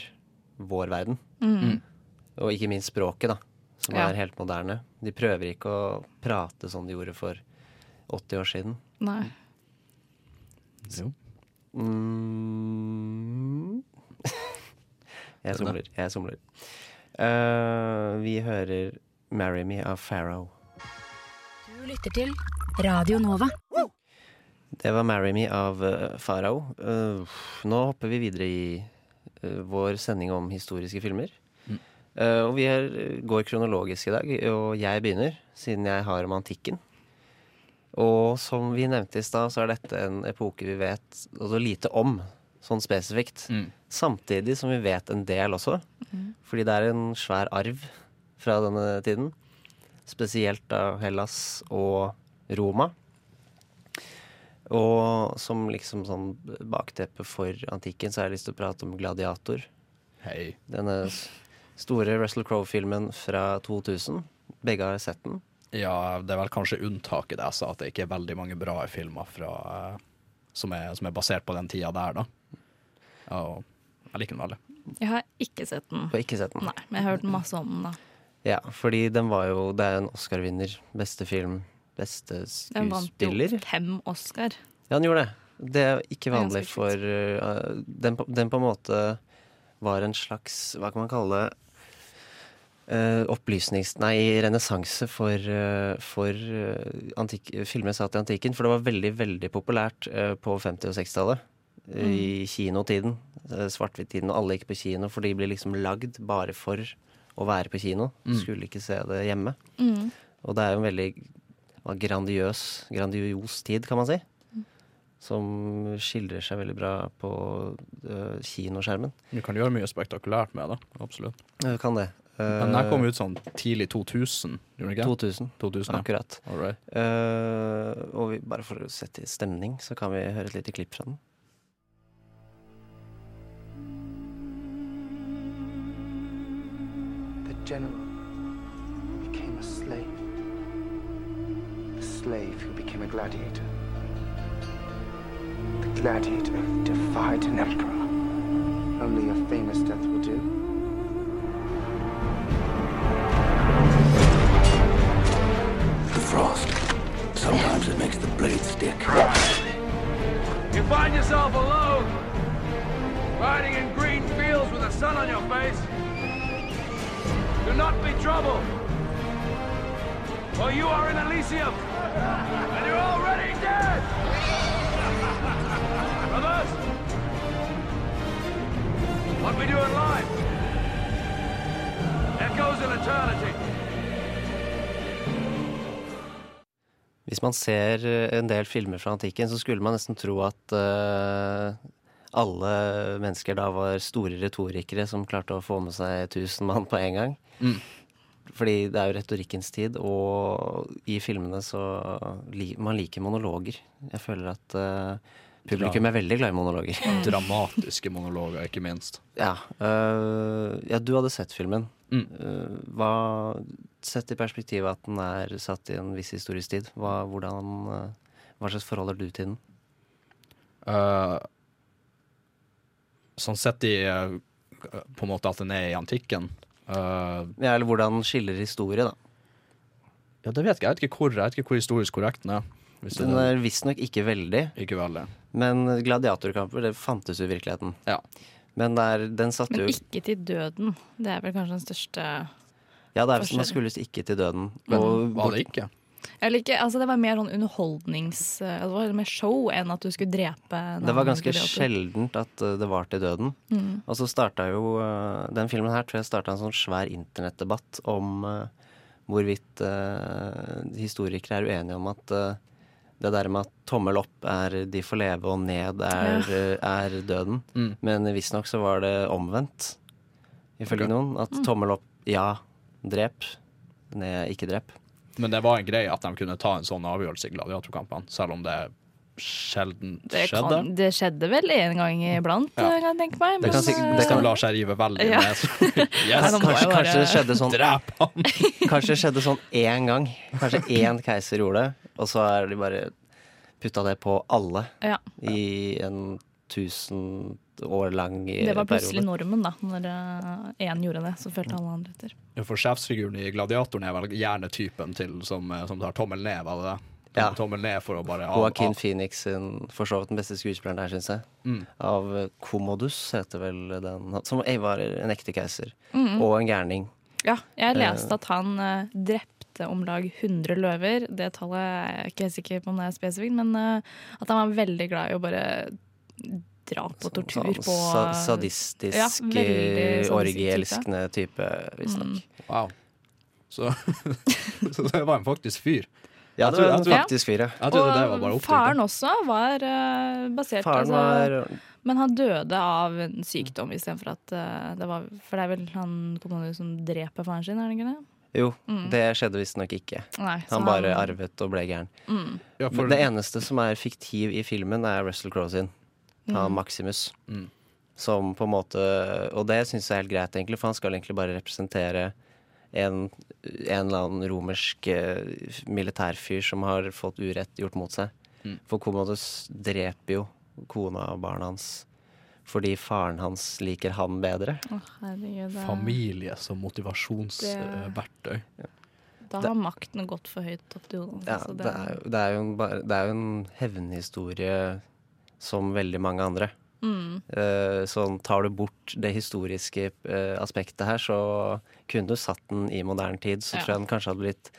vår verden. Mm. Og ikke minst språket, da, som Ja. er helt moderne. De prøver ikke å prate sånn de gjorde for 80 år siden. Nei. Jo. Mm. jeg er somler. Jeg somler. Uh, vi hører 'Marry Me' av Pharaoh. Du lytter til Radio Nova. Det var 'Marry Me' av uh, Farao. Eh, nå hopper vi videre i uh, vår sending om historiske filmer. Mm. Eh, og vi er, går kronologisk i dag, og jeg begynner, siden jeg har om antikken. Og som vi nevnte i stad, så er dette en epoke vi vet altså lite om, sånn spesifikt. Samtidig som vi vet en del også. Fordi det er en svær arv fra denne tiden. Spesielt av Hellas og Roma. Og som liksom sånn bakteppe for antikken, så har jeg lyst til å prate om Gladiator. Hei. Denne store Russell Crowe-filmen fra 2000. Begge har sett den. Ja, det er vel kanskje unntaket det jeg sa, at det ikke er veldig mange bra filmer fra, eh, som, er, som er basert på den tida der, da. Og jeg liker den veldig. Jeg har ikke sett den. Du har ikke sett den? Nei, men jeg har hørt masse om den, da. Ja, fordi den var jo Det er en Oscar-vinner. Beste film, beste skuespiller. Den vant jo fem Oscar. Ja, den gjorde det. Det er ikke vanlig for uh, den, på- den på en måte var en slags Hva kan man kalle det? Uh, opplysnings... Nei, renessanse for, uh, for antik, filmer satt i antikken. For det var veldig, veldig populært uh, på 50- og 60-tallet. I kinotiden. uh, Svart-hvitt-tiden. Og alle gikk på kino, for de ble liksom lagd bare for å være på kino. Mm. Skulle ikke se det hjemme. Mm. Og det er jo en veldig grandiøs, grandios tid, kan man si. Som skildrer seg veldig bra på uh, kinoskjermen. Du kan gjøre mye spektakulært med det, absolutt. Du kan det. Men den kom ut sånn tidlig 2000, gjorde den ikke? 2000. 2000 ja. Akkurat. All right. Eh, og vi, bare for å sette i stemning, så kan vi høre et lite klipp fra den. The general became a slave. The slave who became a gladiator. The gladiator defied an emperor. Only a famous death will do. Frost. Sometimes it makes the blade stick. You find yourself alone, riding in green fields with the sun on your face. Do not be troubled. For you are in Elysium. And you're already dead. Brothers, what we do in life echoes in eternity. Hvis man ser eh, en del filmer fra antikken, så skulle man nesten tro at uh, alle mennesker da var store retorikere som klarte å få med seg 1000 mann på en gang. Mm. Fordi det er jo retorikkens tid, og i filmene så li Man liker monologer. Jeg føler at uh, publikum er veldig glad i monologer. Dramatiske monologer, ikke minst. Ja. uh, ja, du hadde sett filmen. Mm. Hva, sett i perspektivet at den er satt i en viss historisk tid, hva, hvordan, øh, hva slags forhold har du til den? Uh, sånn sett i eh, på en måte at den er i antikken. Uh, Ja, eller hvordan skiller historie, da? ja, det vet jeg. Jeg vet ikke hvor, jeg vet ikke hvor historisk korrekt den er. Hvis Den er visstnok ikke veldig, Ikke veldig. men gladiatorkamper, det fantes jo i virkeligheten. Ja. Men der, den satte Men ikke til døden. Det er vel kanskje den største Ja, det er, hvis man skulle ikke til døden. Men- Var det ikke? Ikke, altså Det var mer sånn underholdnings... eh, Det var mer show enn at du skulle drepe Det var ganske sjeldent at uh, det var til døden. Mm. Og så starta jo uh, Den filmen her tror jeg starta en sånn svær internettdebatt om uh, hvorvidt uh, historikere er uenige om at uh, det der med at tommel opp er de får leve, og ned er, er døden. Mm. Men visstnok så var det omvendt, ifølge okay. noen. At Mm. tommel opp, ja, drep. Ned, ikke drep. Men det var en greie at de kunne ta en sånn avgjørelse i gladiatorkampene, selv om det sjelden Det, skjedde. det skjedde vel en gang iblant, Ja. kan jeg tenke meg. Det kan eh, det kan- la seg rive veldig Ja. med. Yes. Kanskje, kanskje det skjedde sånn Drep han! Kanskje det skjedde sånn én gang. Kanskje én keiser gjorde det, og så er de bare putta det på alle Ja. i en tusen år lang periode. Det var plutselig periode. normen, da. Når én gjorde det, så følte alle andre etter. Ja, For sjefsfiguren i Gladiatoren er vel gjerne typen til som, eh, som tar tommel ned, var det det? Ja. Tommel ned for å bare av, Joaquin av. Phoenix, sin- for så vidt den beste skuespilleren der, syns jeg. Mm. Av eh, Commodus heter vel den. Som eh, var en ekte keiser. Mm. Og en gærning. Ja, jeg leste Eh. at han uh, drepte om lag 100 løver. Det tallet er jeg ikke helt sikker på om det er spesifikt, men uh, at han var veldig glad i å bare dra og tortur Sånn på sa sadistisk, Ja, eh, type. orgieelskende type, visstnok. Mm. Wow. Så, så det var en faktisk fyr. Ja, det var en faktisk fyr, ja. og det var faren også var uh, basert Faren altså, var Men han døde av en sykdom istedenfor at uh, det var For det er vel han Commodus som dreper faren sin, er det ikke det? Jo, Mm. det skjedde visstnok ikke. Nei, han bare han- arvet og ble gæren. Mm. Ja, for- Men det eneste som er fiktiv i filmen, er Russell Crowe sin. Han Mm. Maximus. Mm. Som på en måte Og det syns jeg er helt greit, egentlig, for han skal egentlig bare representere en, en eller annen romersk eh, militærfyr som har fått urett gjort mot seg. Mm. For Commodus dreper jo kona og barna hans fordi faren hans liker han bedre. Oh, herregud, det- Familie som motivasjonsverktøy. Da har makten gått for høyt opp til hodet. Ja, altså, det, er, jo- det, er jo en, det er en hevnhistorie som veldig mange andre. Mm. Eh, sånn tar du bort det historiske eh, aspektet her, så kunne du satt den i moderne tid, så Ja. tror jeg den kanskje hadde blitt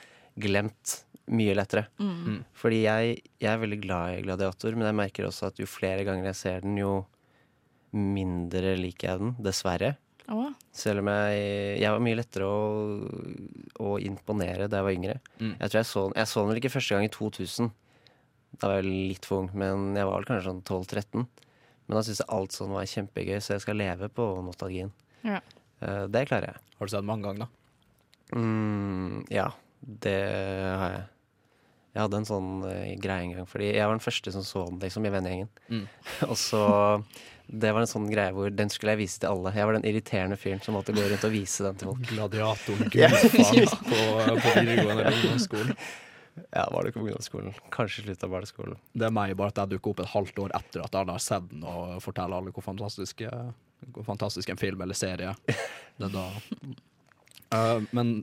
glemt mye lettere. Mm. Mm. Fordi jeg, jeg er veldig glad i Gladiator, men jeg merker også at jo flere ganger jeg ser den, jo mindre liker jeg den, dessverre. Oh. Selv om jeg, jeg var mye lettere å, å imponere da jeg var yngre. Mm. Jeg tror jeg så, jeg så den vel ikke første gang i 2000. Da var jeg litt for ung, men jeg var vel kanskje sånn 12-13. Men da syns jeg alt sånn var kjempegøy, så jeg skal leve på nostalgien. Ja. Eh, det klarer jeg. Har du sett mange ganger, da? Mm, ja, det har jeg. Jeg hadde en sånn eh, greie en gang, fordi jeg var den første som så den liksom, i vennegjengen. Mm. og så Det var en sånn greie hvor den skulle jeg vise til alle. Jeg var den irriterende fyren som måtte gå rundt og vise den til folk. Gladiatoren Ja. på, på videregående eller ungdomsskolen. Ja, var det ikke på ungdomsskolen? Kanskje slutta barneskolen. Det er meg, bare at jeg dukker opp et halvt år etter at han har sett den, og forteller alle hvor fantastisk, eh, hvor fantastisk en film eller serie er. Det er da. uh, men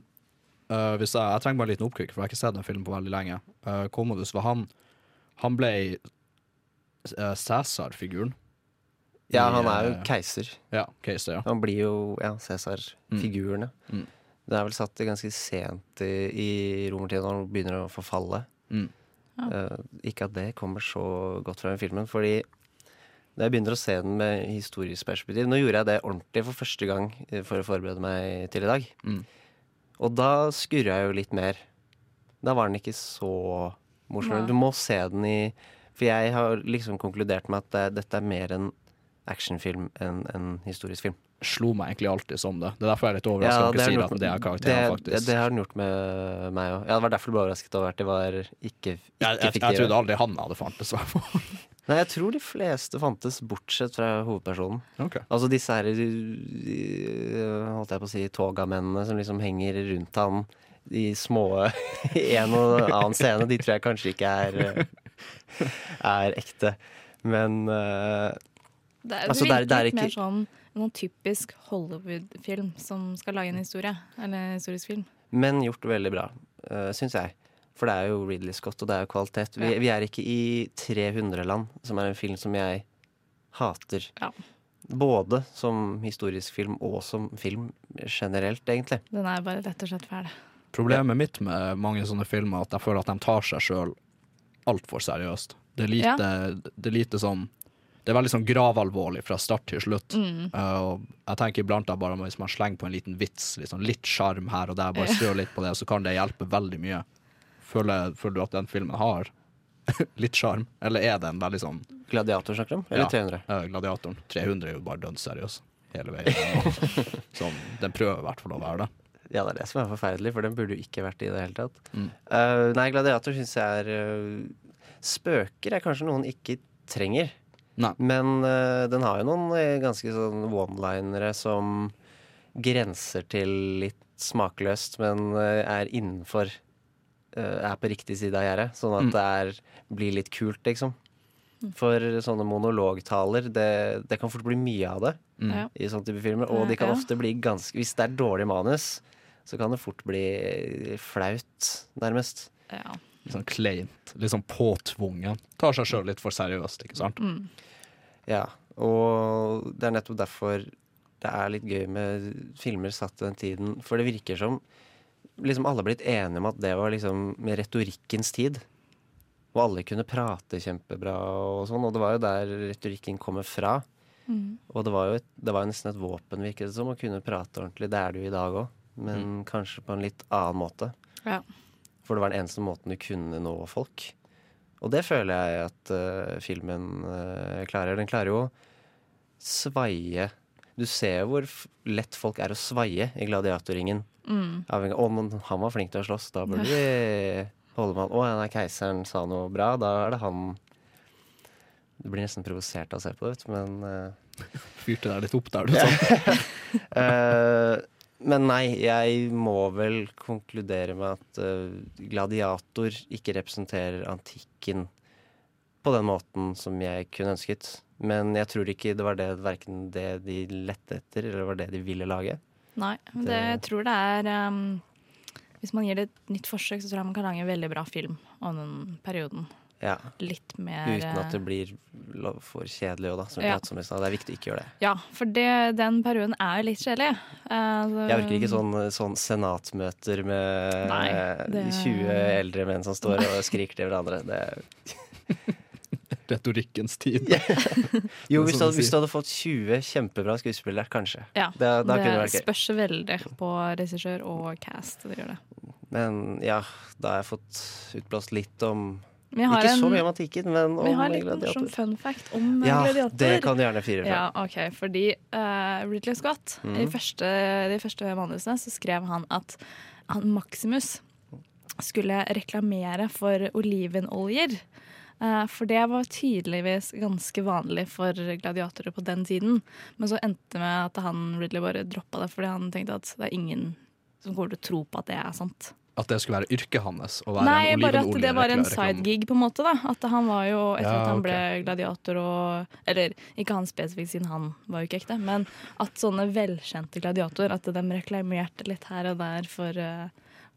uh, hvis jeg, jeg trenger bare en liten oppkvikk, for jeg har ikke sett den filmen på veldig lenge. Uh, Commodus, var han Han ble uh, Cæsar-figuren. Ja, han er jo keiser. Ja, keiser, ja. Han blir jo ja, Cæsar-figurene. Mm. Det er vel satt ganske sent i, i romertiden, når den begynner å forfalle. Mm. Eh, ikke at det kommer så godt fra den filmen, fordi da jeg begynner å se den med historisk perspektiv Nå gjorde jeg det ordentlig for første gang eh, for å forberede meg til i dag. Mm. Og da skurra jeg jo litt mer. Da var den ikke så morsom. Ja. Du må se den i For jeg har liksom konkludert med at det, dette er mer en actionfilm enn en historisk film. Slo meg egentlig alltid som det. Det er derfor jeg er litt overrasket Ja, over at sier at det er karakteren, det, faktisk. Det, det har den gjort med meg òg. Ja, det var derfor du ble overrasket over at det var ikke, ikke jeg, jeg, jeg trodde aldri han hadde fantes. i hvert fall. Nei, jeg tror de fleste fantes, bortsett fra hovedpersonen. Okay. Altså disse her holdt jeg på å si togamennene som liksom henger rundt han i små En og annen scene, de tror jeg kanskje ikke er Er ekte. Men uh, Det, er, altså, det er- det er ikke mer sånn noen typisk Hollywood-film som skal lage en historie. Eller en historisk film. Men gjort veldig bra, uh, syns jeg. For det er jo Ridley Scott, og det er jo kvalitet. Vi, Ja. vi er ikke i 300 land, som er en film som jeg hater. Både som historisk film og som film generelt, egentlig. Den er bare rett og slett fæl. Problemet mitt med mange sånne filmer er at jeg føler at de tar seg sjøl altfor seriøst. Det er lite, det er lite sånn Det er veldig sånn gravalvorlig fra start til slutt. Mm. Uh, og jeg tenker iblant da bare hvis man slenger på en liten vits, liksom litt sjarm her og der, bare strør litt på det, så kan det hjelpe veldig mye. Føler, føler du at den filmen har litt sjarm, eller er den veldig sånn Gladiator snakker du? Eller Ja, 300? Uh, Gladiatoren. 300 er jo bare dønn seriøs hele veien. sånn, den prøver i hvert fall å være det. Ja, det er det som er forferdelig, for den burde jo ikke vært i det hele tatt. Mm. Uh, nei, Gladiator syns jeg er eh, Spøker er kanskje noen ikke trenger. Men uh, den har jo noen eh, ganske sånn one-linere som grenser til litt smakløst, men uh, er innenfor uh, Er på riktig side av gjerdet. Sånn at Mm. det er, blir litt kult, liksom. For sånne monologtaler, det, det kan fort bli mye av det Mm. I sånne type filmer. Og de kan ofte bli ganske Hvis det er dårlig manus, så kan det fort bli flaut, nærmest. Litt sånn kleint, litt sånn påtvungen. Tar seg sjøl litt for seriøst, ikke sant? Mm. Ja, og det er nettopp derfor det er litt gøy med filmer satt i den tiden. For det virker som liksom alle har blitt enige om at det var liksom med retorikkens tid. Og alle kunne prate kjempebra og sånn, og det var jo der retorikken kommer fra. Mm. Og det var jo et, det var nesten et våpen, virket det som, å kunne prate ordentlig. Det er det jo i dag òg, men kanskje på en litt annen måte. Ja. For det var den eneste måten du kunne nå folk. Og det føler jeg at uh, filmen uh, klarer. Den klarer jo å svaie Du ser jo hvor f lett folk er å svaie i gladiatorringen. Mm. Avhengig Å, men han var flink til å slåss, da burde vi holde med han. Å, nei, keiseren sa noe bra, da er det han Du blir nesten provosert av å se på det, vet du, men uh, Fyrte deg litt opp der, du sa. Eh, men nei, jeg må vel konkludere med at uh, gladiator ikke representerer antikken på den måten som jeg kunne ønsket. Men jeg tror ikke det var det, verken det de lette etter, eller var det de ville lage. Nei, men det, jeg tror det er um, Hvis man gir det et nytt forsøk, så tror jeg man kan lage en veldig bra film om den perioden. Ja. Litt mer Uten at det blir for kjedelig òg, da. Som Ja. som om. Det er viktig å ikke gjøre det. Ja, for det, den perioden er litt kjedelig. Uh, så- Jeg orker ikke sånn, sånn senatmøter med Nei, eh, det- 20 eldre menn som står og skriker til hverandre. Det Retorikkens tid. Jo, er hvis du, sånn hadde, hvis du hadde fått 20 kjempebra skuespillere, kanskje. Ja, det, det det spørs veldig på regissør og cast. Det gjør det. Men ja, da har jeg fått utblåst litt om Vi har Ikke så mye om antikken, men om Vi har litt morsom fun fact om Ja, gladiator. det kan du gjerne fyre fra. Ja, ok, fordi uh, Ridley Scott, mm. i første, de første manusene, så skrev han at han, Maximus skulle reklamere for olivenoljer. Eh, for det var tydeligvis ganske vanlig for gladiatorer på den tiden. Men så endte det med at han Ridley bare droppa det, fordi han tenkte at det er ingen som kommer til å tro på at det er sant. At det skulle være yrket hans? Å være Nei, bare at det var en sidegig, på en måte. da At han var jo, etter Ja, at han ble gladiator og Eller ikke han spesifikt, siden han var jo ikke ekte, men at sånne velkjente gladiatorer At de reklamerte litt her og der for uh,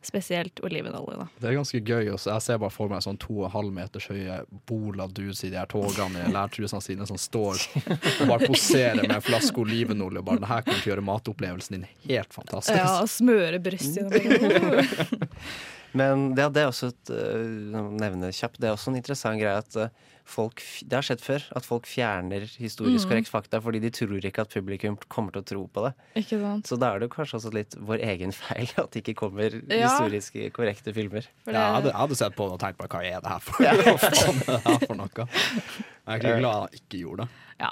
Spesielt olivenolje, da. Det er ganske gøy. Også. Jeg ser bare for meg sånn to og en halv meters høye bola dudes i de her togene i lærtrusene sine som står og bare poserer med en flaske olivenolje. Bare, det her kommer til å gjøre matopplevelsen din helt fantastisk. Ja, og smøre brystet gjennom. Men det, det er også et øh, nevne kjapt, det er også en interessant greie at øh, folk Det har skjedd før, at folk fjerner historisk Mm. korrekt fakta fordi de tror ikke at publikum kommer til å tro på det. Ikke sant? Så da er det kanskje også litt vår egen feil at det ikke kommer Ja. historisk korrekte filmer. Ja, jeg, hadde, jeg hadde sett på det og tenkt på hva er det her for, hva faen er det her for noe? Jeg er egentlig glad jeg ikke gjorde det. Ja.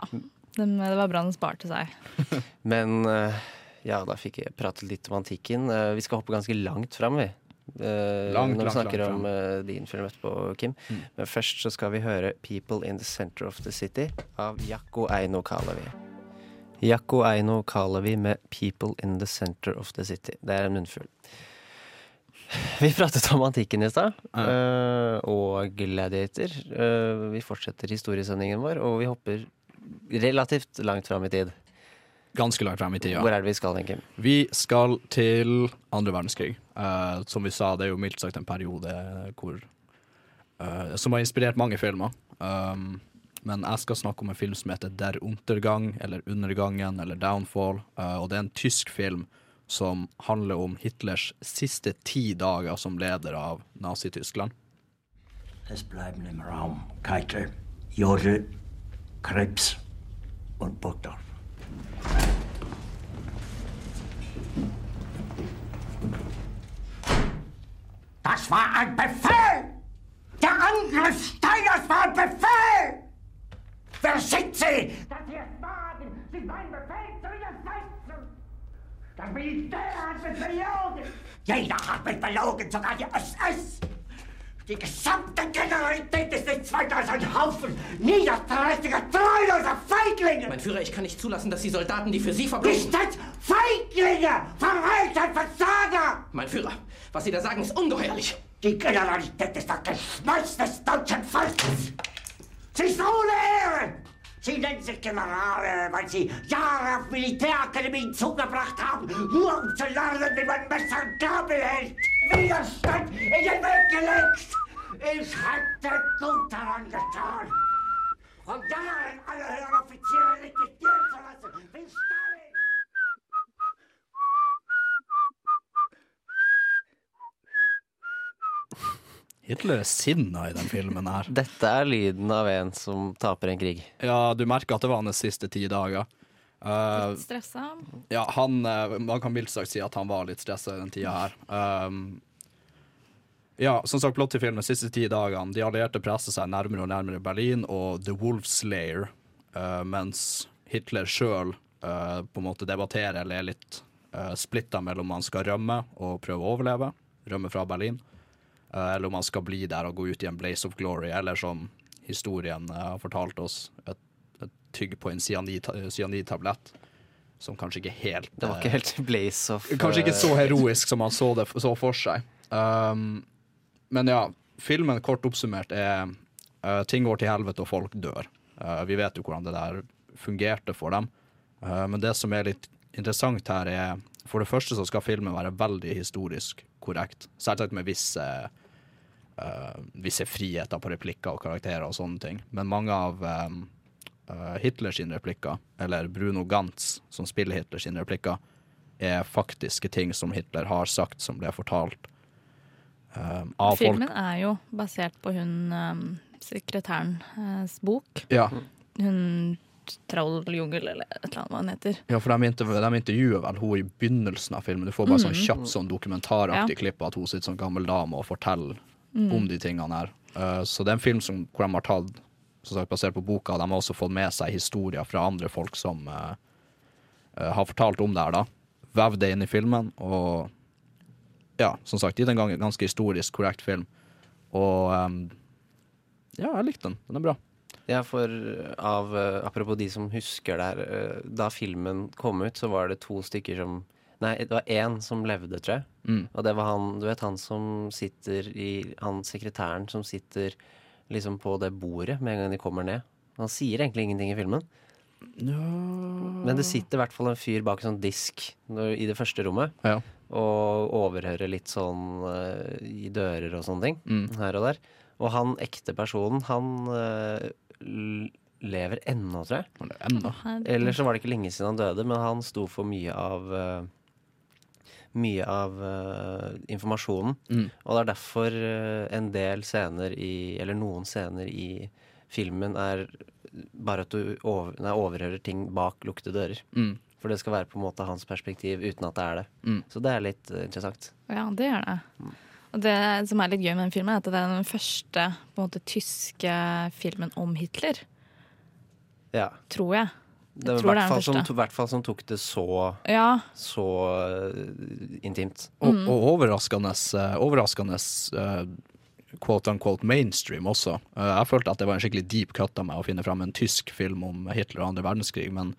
Den, det var bra den sparte seg. Men øh, ja, da fikk jeg pratet litt om antikken. Vi skal hoppe ganske langt fram, vi. Øh, Langt, når vi snakker langt om øh, din film etterpå, Kim. Mm. Men først så skal vi høre 'People in the Center of the City' av Jakko Eino Kalevi. Jakko Eino Kalevi med 'People in the Center of the City'. Det er en munnfull. Vi pratet om antikken i stad, uh, og Gladiator. Vi fortsetter historiesendingen vår, og vi hopper relativt langt fram i tid. Ganske langt frem i tida. Hvor er det vi skal, Henkim? Vi skal til andre verdenskrig. Uh, som vi sa, det er jo mildt sagt en periode hvor uh, Som har inspirert mange filmer. Um, men jeg skal snakke om en film som heter Der Untergang, eller Undergangen, eller Downfall. Uh, og det er en tysk film som handler om Hitlers siste ti dager som leder av Nazi-Tyskland. Es bleiben im Raum Keitel, Jodl, Krebs und Burgdorf. Das war ein Befehl! Der Angriff Steiners war ein Befehl! Wer sind Sie? Dass Sie es wagen, sich meinen Befehl zu widersetzen! Das Militär hat mich belogen! Jeder hat mich belogen, sogar die SS! Die gesamte Generalität ist nichts weiter als ein Haufen! Mein Führer, ich kann nicht zulassen, dass die Soldaten, die für Sie verbringen... als Feiglinge! Verreiter, Versager! Mein Führer, was Sie da sagen, ist ungeheuerlich. Die Generalität ist das Geschmeiß des deutschen Volkes. Sie ist ohne Ehre. Sie nennen sich Generale, weil sie Jahre auf Militärakademien zugebracht haben, nur um zu lernen, wie man Messer und Gabel hält. Widerstand in den Weg gelegt. Ich hätte gut daran getan, von Jahren alle höheren Offiziere liquidieren zu lassen, wie Stalin. Hitler er sinna i den filmen her. Dette er lyden av en som taper en krig. Ja, du merker at det var hans siste ti dager. Eh, Stressa. Ja, han eh, Man kan mildt sagt si at han var litt stressa i den tida her. Um, ja, som sagt, plott i filmen siste ti dagene. De allierte presser seg nærmere og nærmere Berlin og The Wolf Slayer, uh, mens Hitler sjøl på en måte debatterer eller er litt uh, splitta mellom om han skal rømme og prøve å overleve, rømme fra Berlin, uh, eller om han skal bli der og gå ut i en blaze of glory, eller som historien eh, har fortalt oss, et, et tygg på en cyanidtablett. Som kanskje ikke helt Det var ikke eh, helt blaze of Kanskje ikke så eh, heroisk som han så det så for seg. Um, men ja, filmen kort oppsummert er uh, ting går til helvete og folk dør. Uh, vi vet jo hvordan det der fungerte for dem. Uh, men det som er litt interessant her, er for det første så skal filmen være veldig historisk korrekt. Selvsagt med visse, visse friheter på replikker og karakterer og sånne ting. Men mange av um, Hitler sine replikker, eller Bruno Gantz som spiller Hitlers replikker, er faktiske ting som Hitler har sagt, som ble fortalt av Filmen folk. er jo basert på hun um, sekretærens bok. Ja. Hun Trolljungel, eller et eller annet hva den heter. Ja, for de, intervju de intervjuer vel hun i begynnelsen av filmen. Du får bare sånn Mhm. kjapt sånn dokumentaraktig Ja. klipp at hun sitter som gammel dame og forteller Mm. om de tingene her. Uh, så det er en film som, hvor de har tatt som sagt, basert på boka. De har også fått med seg historier fra andre folk som uh, uh, har fortalt om det her, da. Vevd det inn i filmen, og ja, som sagt, gitt en gang, ganske historisk korrekt film. Og um, ja, jeg likte den. Den er bra. Ja, for av, eh, apropos de som husker det her, eh, da filmen kom ut, så var det to stykker som Nei, det var én som levde, tror jeg. Mm. Og det var han, du vet han som sitter i Han sekretæren som sitter liksom på det bordet med en gang de kommer ned. Han sier egentlig ingenting i filmen. Men det sitter i hvert fall en fyr bak en sånn disk i det første rommet. Ja. Og overhører litt sånn uh, i dører og sånne ting. Mm. Her og der. Og han ekte personen, han uh, lever ennå, tror jeg. Ennå? Eller så var det ikke lenge siden han døde, men han sto for mye av uh, mye av informasjonen. Mm. Og det er derfor en del scener i Eller noen scener i filmen er bare at du over, nei, overhører ting bak lukkede dører. Mm. For det skal være på en måte hans perspektiv uten at det er det. Mm. Så det er litt eh, interessant. Ja, det gjør det. Og det som er litt gøy med den filmen, er at det er den første på en måte, tyske filmen om Hitler. Ja. Tror jeg. Det Jeg i tror det er den som, hvert fall som tok det så, Ja. så uh, intimt. Og, Mm. og overraskende, uh, overraskende uh, quote unquote mainstream også. Jeg følte at det var en skikkelig deep cut av meg å finne fram en tysk film om Hitler og andre verdenskrig, men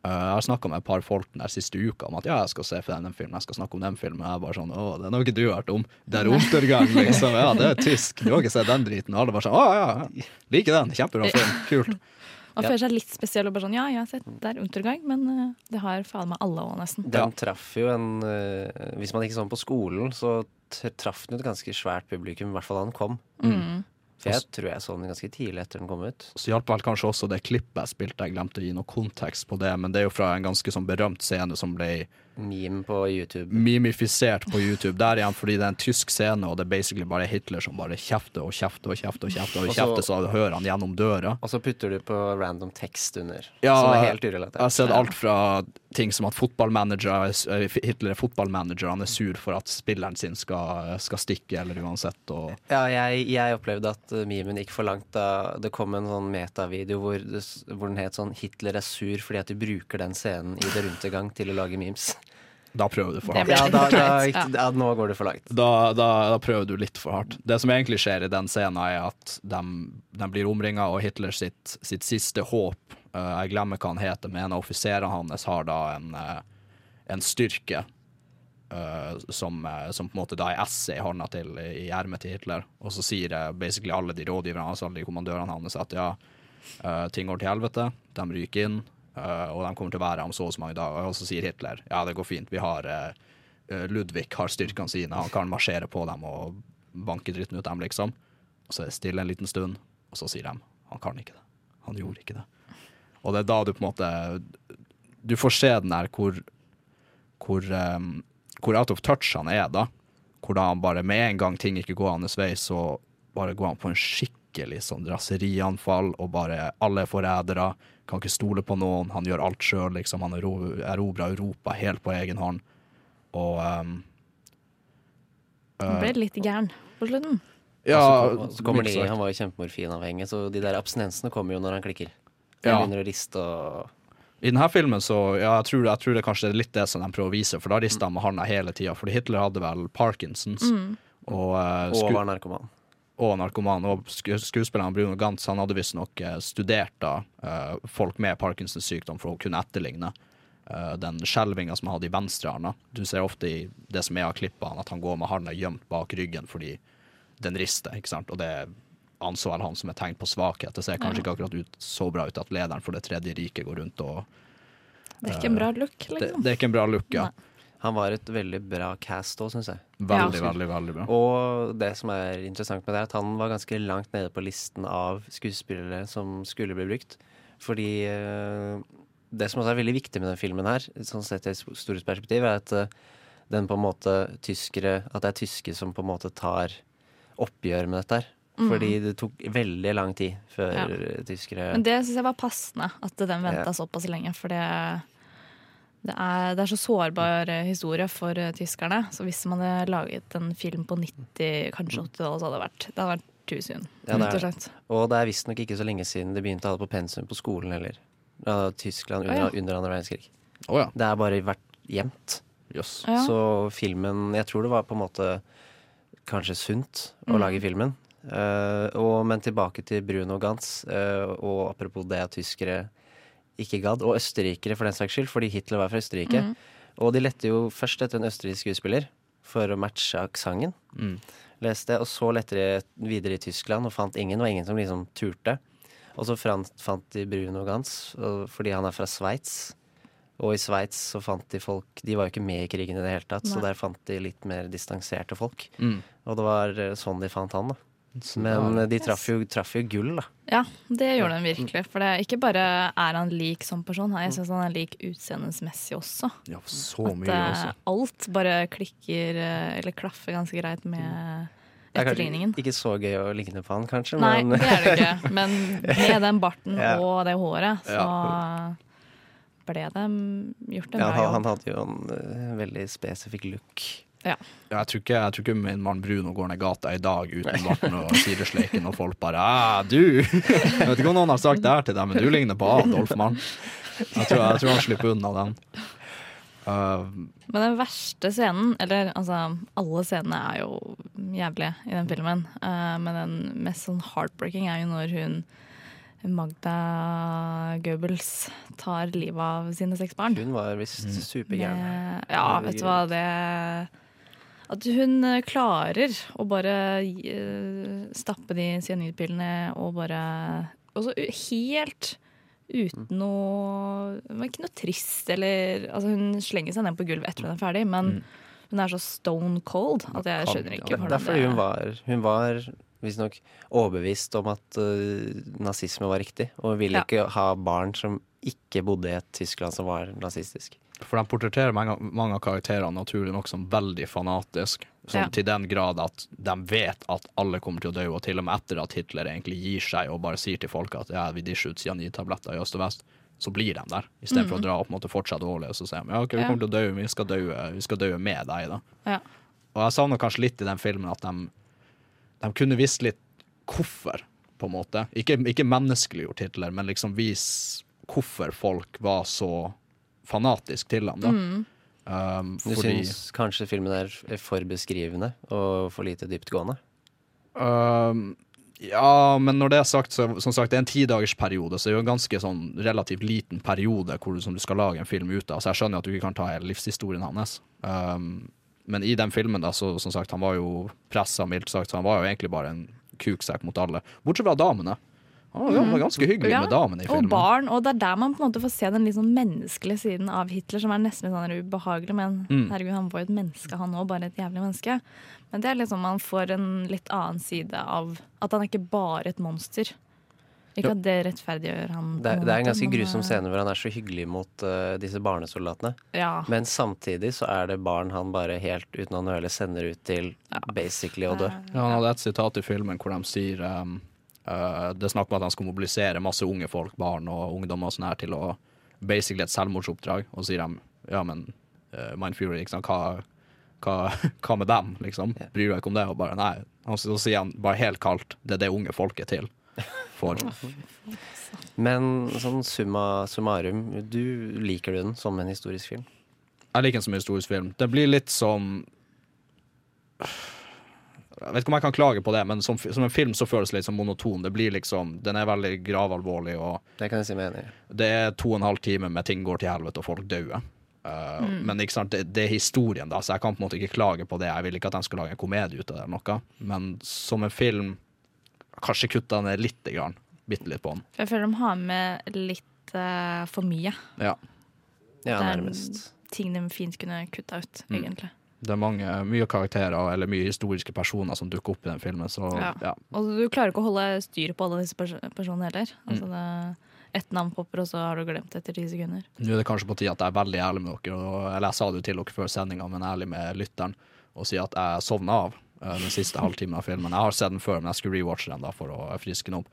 jeg har snakka med et par folk den der siste uka om at ja, jeg skal se for den filmen, jeg skal snakke om den filmen. Og jeg er bare sånn å, den har ikke du hørt om. Det er Untergang, liksom. Ja, det er tysk. Du har ikke sett den driten. Og alle bare sånn å ja, ja. Liker den. Kjempebra film. Kult. Man føler seg litt spesiell og bare sånn Ja, jeg har sett det er Untergang, men eh, det har faen meg alle òg, nesten. Den traff jo en eh, Hvis man ikke så den på skolen, så traff den jo et ganske svært publikum, i hvert fall da den kom. Mm. For jeg tror jeg så den ganske tidlig etter den kom ut. Så hjalp vel kanskje også det klippet jeg spilte, jeg glemte å gi noe kontekst på det, men det er jo fra en ganske sånn berømt scene som ble Meme på YouTube. mimifisert på YouTube. Der igjen fordi det er en tysk scene, og det er basically bare Hitler som bare kjefter og kjefter og kjefter og kjefter, og kjefter så hører han gjennom døra. Og så putter du på random tekst under, Ja, som er helt urelatert. Jeg har sett alt fra ting som at eh, Hitler er fotballmanager, han er sur for at spilleren sin skal, skal stikke, eller uansett. Og Ja, jeg, jeg opplevde at uh, memen gikk for langt da det kom en sånn metavideo hvor, hvor den het sånn 'Hitler er sur fordi at de bruker den scenen i det runde gang til å lage memes'. Da prøver du for Ja, hardt. da, da, gikk- ja, nå går du for langt. Da, da, da prøver du litt for hardt. Det som egentlig skjer i den scenen, er at de, de blir omringa, og Hitler sitt, sitt siste håp uh, Jeg glemmer hva han heter, men en av offiserene hans har da en, uh, en styrke uh, som, som på en måte da er esset i hånda til i ermet til Hitler. Og så sier basically alle de rådgiverne hans, alle de kommandørene hans, at ja, eh, ting går til helvete, de ryker inn, og de kommer til å være her om så og så mange dager. Og så sier Hitler ja, det går fint, vi har eh, eh, Ludvig har styrkene sine, han kan marsjere på dem og banke dritten ut dem, liksom. Og så er det stille en liten stund, og så sier de han kan ikke det. Han gjorde ikke det. Og det er da du på en måte Du får se den der hvor hvor, um, hvor out of touch han er, da. Hvor da han bare med en gang ting ikke går hans vei, så bare går han på en skikkelig sånn raserianfall, og bare alle er forrædere, kan ikke stole på noen, han gjør alt sjøl, liksom. Han ero- erobra Europa helt på egen hånd. Og um, Han ble litt gæren på slutten. Ja, så, så kommer de, han var jo kjempemorfinavhengig, så de der abstinensene kommer jo når han klikker. De Ja. begynner å riste og I denne filmen så ja, jeg tror, jeg tror det kanskje er litt det som de prøver å vise, for da rister han med handa hele tida. Fordi Hitler hadde vel Parkinsons. Mm. Og, eh, Og var narkoman. Og narkoman. Og skuespilleren Bruno Gantz han hadde visstnok uh, studert da eh, folk med Parkinsons sykdom for å kunne etterligne eh, den skjelvinga som han hadde i venstrehånda. Du ser ofte i det som er av klippene, at han går med handa gjemt bak ryggen fordi den rister, ikke sant. Og det anså vel han som et tegn på svakhet. Det ser kanskje Ja. ikke akkurat ut, så bra ut at lederen for Det tredje riket går rundt og Det er ikke en bra look, det, liksom. det er ikke en bra look, ja. Han var et veldig bra cast òg, syns jeg. Veldig, veldig, veldig bra. Og det som er interessant med det, er at han var ganske langt nede på listen av skuespillere som skulle bli brukt. Fordi eh, det som også er veldig viktig med den filmen her, sånn sett i et stort perspektiv, er at eh, den på en måte tyskere At det er tyske som på en måte tar oppgjør med dette her. Mm. Fordi det tok veldig lang tid før Ja. tyskere Men det syns jeg var passende, at den venta Ja. såpass lenge. For det, det, er, det er så sårbar eh, historie for eh, tyskerne. Så hvis man hadde laget en film på 90, kanskje 80-tallet, så hadde det vært, det hadde vært too soon. Ja, det er, og det er visstnok ikke så lenge siden de begynte å ha det på pensum på skolen heller. Tyskland under, ah, ja. under andre verdenskrig. Oh, ja. Det er bare vært gjemt. Ja. Så filmen Jeg tror det var på en måte kanskje sunt å Mm. lage filmen. Uh, og, men tilbake til Bruno Gantz, uh, og apropos det at tyskere ikke gadd, og østerrikere for den saks skyld, fordi Hitler var fra Østerrike. Mm. Og de lette jo først etter en østerriksk skuespiller for å matche aksenten. Mm. Leste, og så lette de videre i Tyskland og fant ingen. Det var ingen som liksom turte. Og så fant, de Bruno Gans fordi han er fra Sveits. Og i Sveits så fant de folk De var jo ikke med i krigen i det hele tatt, så der fant de litt mer distanserte folk. Mm. Og det var eh, sånn de fant han, da. Men eh, de traff jo, traff jo gull, da. Ja, det gjorde den virkelig. For det er ikke bare er han lik som person, jeg syns han er lik utseendemessig også. Ja, så mye At også. alt bare klikker, eh, eller klaffer ganske greit med kanskje etterligningen. ikke så gøy å ligne på han, kanskje. Nei, men det er det ikke. Men med den barten Ja. og det håret, så Ja. ble det gjort en ja, bra han, jobb. han hadde jo en eh, veldig spesifikk look. Ja. Ja, jeg, tror ikke, jeg tror ikke min mann Bruno går ned gata i dag uten barten og sidesleiken, og folk bare ah, 'Du!' Jeg vet ikke om noen har sagt det her til deg, men du ligner på Adolf, mann. Jeg tror, jeg tror han slipper unna den. Uh, Men den verste scenen, eller altså alle scenene er jo jævlige i den filmen, uh, men den mest sånn heartbreaking er jo når hun Magda Goebbels tar livet av sine seks barn. Hun var visst supergæren. Ja, vet du hva, det At hun eh, klarer å bare eh, stappe de cyanidpillene og bare Og helt uten noe Hun er ikke noe trist eller Altså, hun slenger seg ned på gulvet etter hun er ferdig, men hun er så stone cold at jeg skjønner ikke hvordan Det. Er fordi hun var, hun var visstnok overbevist om at uh, nazisme var riktig, og ville Ja. ikke ha barn som ikke bodde i et Tyskland som var nazistisk. For de portretterer mange, mange av karakterene naturlig nok som veldig fanatisk. Sånn, Ja. Til den grad at de vet at alle kommer til å dø, og til og med etter at Hitler egentlig gir seg og bare sier til folk at ja, vi disjer ut cyanidtabletter i øst og vest, så blir de der. Istedenfor for å dra opp og fortsette å overleve. Så sier de ja, ok, vi Ja. kommer til å dø, vi skal dø, vi skal dø med deg. da. Ja. Og jeg savner kanskje litt i den filmen at de, de kunne visst litt hvorfor, på en måte. Ikke, ikke menneskeliggjort Hitler, men liksom vis hvorfor folk var så fanatisk til ham. da. Mm. Um, Du fordi syns kanskje filmen er for beskrivende og for lite dyptgående? um, Ja, men når det er sagt, så som sagt, det er en tidagersperiode, så det er jo en ganske sånn relativt liten periode hvor du, som du skal lage en film ut av. Så jeg skjønner at du ikke kan ta hele livshistorien hans. Um, men i den filmen, da, så som sagt, han var jo pressa, mildt sagt, så han var jo egentlig bare en kuksekk mot alle. Bortsett fra damene. Han var, var ganske hyggelig Ja, med damene i filmen. Og barn, og det er der man på en måte får se den sånn menneskelige siden av Hitler, som er nesten litt sånn ubehagelig. Men Mm. herregud, han var jo et menneske, han òg, bare et jævlig menneske. Men det er liksom man får en litt annen side av at han er ikke bare et monster. Ikke at det rettferdiggjør han. Det, det er en ganske grusom eh, scene hvor han er så hyggelig mot uh, disse barnesoldatene. Ja. Men samtidig så er det barn han bare helt uten å nøle sender ut til basically å dø. Ja, han hadde et sitat i filmen hvor de sier um, uh, Det er snakk om at han skal mobilisere masse unge folk, barn og ungdommer og sånn her til å basically et selvmordsoppdrag. Og så sier de ja, men uh, Mind Fury, liksom, hva, hva, hva med dem, liksom? Bryr du deg ikke om det? Og bare nei. Og så sier han bare helt kaldt det er det unge folk er til for. Men sånn summa summarum, du liker du den som en historisk film? Jeg liker den som en historisk film. Det blir litt som Jeg vet ikke om jeg kan klage på det, men som, som en film så føles det litt som monoton. Det blir liksom, Den er veldig gravalvorlig, og Det kan jeg si meg enig i. det er to og en halv time med ting går til helvete og folk dør. Uh, Mm. Men ikke sant, det, det er historien, da, så jeg kan på en måte ikke klage på det. Jeg vil ikke at de skulle lage en komedie ut av det, eller noe. men som en film Kanskje kutta ned lite grann. Bitte litt på den. Jeg føler de har med litt uh, for mye. Ja. det er ting de fint kunne kutta ut, Mm. egentlig. Det er mange, mye karakterer eller mye historiske personer som dukker opp i den filmen. Så Ja. ja. Og du klarer ikke å holde styr på alle disse pers personene heller. Altså Mm. det, ett navn popper, og så har du glemt etter ti sekunder. Nå er det kanskje på tide at jeg er veldig ærlig med dere. Og, eller jeg sa det jo til dere før sendinga, men ærlig med lytteren. Og si at jeg sovna av eh, den siste halvtimen av filmen. Jeg har sett den før, men jeg skulle rewatche den da for å friske den opp.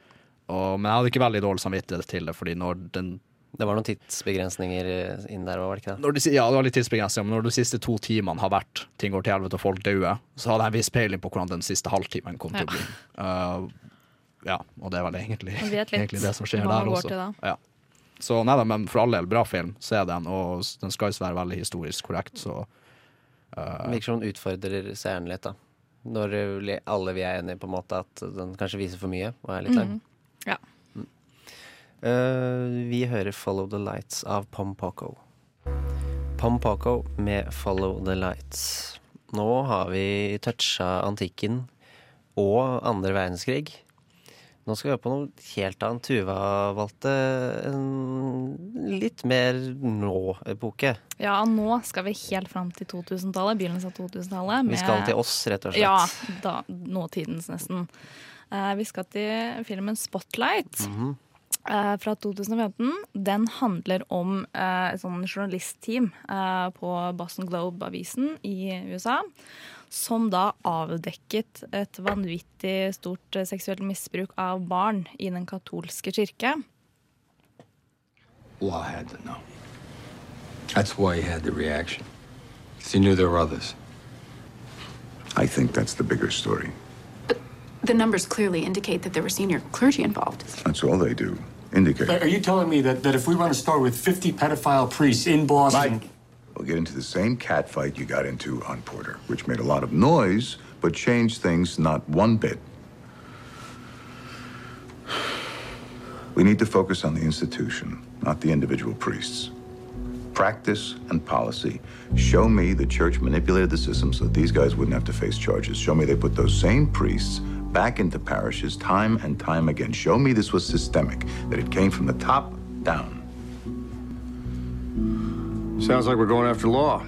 Og, men jeg hadde ikke veldig dårlig samvittighet til det, fordi når den Det var noen tidsbegrensninger inn der òg, var det ikke det? når de, ja, det var litt tidsbegrensninger, men når de siste to timene har vært ting går til helvete og folk dauer, så hadde jeg en viss peiling på hvordan den siste halvtimen kom til å bli. Uh, ja, og det er vel egentlig, egentlig det som skjer hva der også. Ja. Så nei da, men for all del, bra film. Se den, og den skal jo være veldig historisk korrekt, så uh, Virker som den utfordrer seeren litt, da. Når eh, alle vi er enige på en måte at den kanskje viser for mye og er litt lang. Mhm. Eh, vi hører 'Follow the Lights' av Pom Poco. Pom Poco med 'Follow the Lights'. Nå har vi toucha antikken og andre verdenskrig. Nå skal vi høre på noe helt annet. Tuva valgte en litt mer nå-epoke. Ja, nå skal vi helt fram til 2000-tallet. Begynnelsen av 2000-tallet. Vi skal til oss, rett og slett. Ja, da, nåtidens nesten. Eh, vi skal til filmen 'Spotlight'. Mm eh, fra 2015. Den handler om eh, et sånn journalistteam eh, på Boston Globe-avisen i USA. Som da avdekket et vanvittig stort eh, seksuelt misbruk av barn i den katolske kirke. Law had to know. That's why he had the reaction. He knew there were others. I think that's the bigger story. The numbers clearly indicate that there were senior clergy involved. That's all they do. Indicate. Are you telling me that, that if we run a store with 50 pedophile priests in Boston, We'll get into the same cat fight you got into on Porter, which made a lot of noise, but changed things not one bit. We need to focus on the institution, not the individual priests. Practice and policy. Show me the church manipulated the system so that these guys wouldn't have to face charges. Show me they put those same priests back into parishes time and time again. Show me this was systemic, that it came from the top down. Sounds like we're going after law.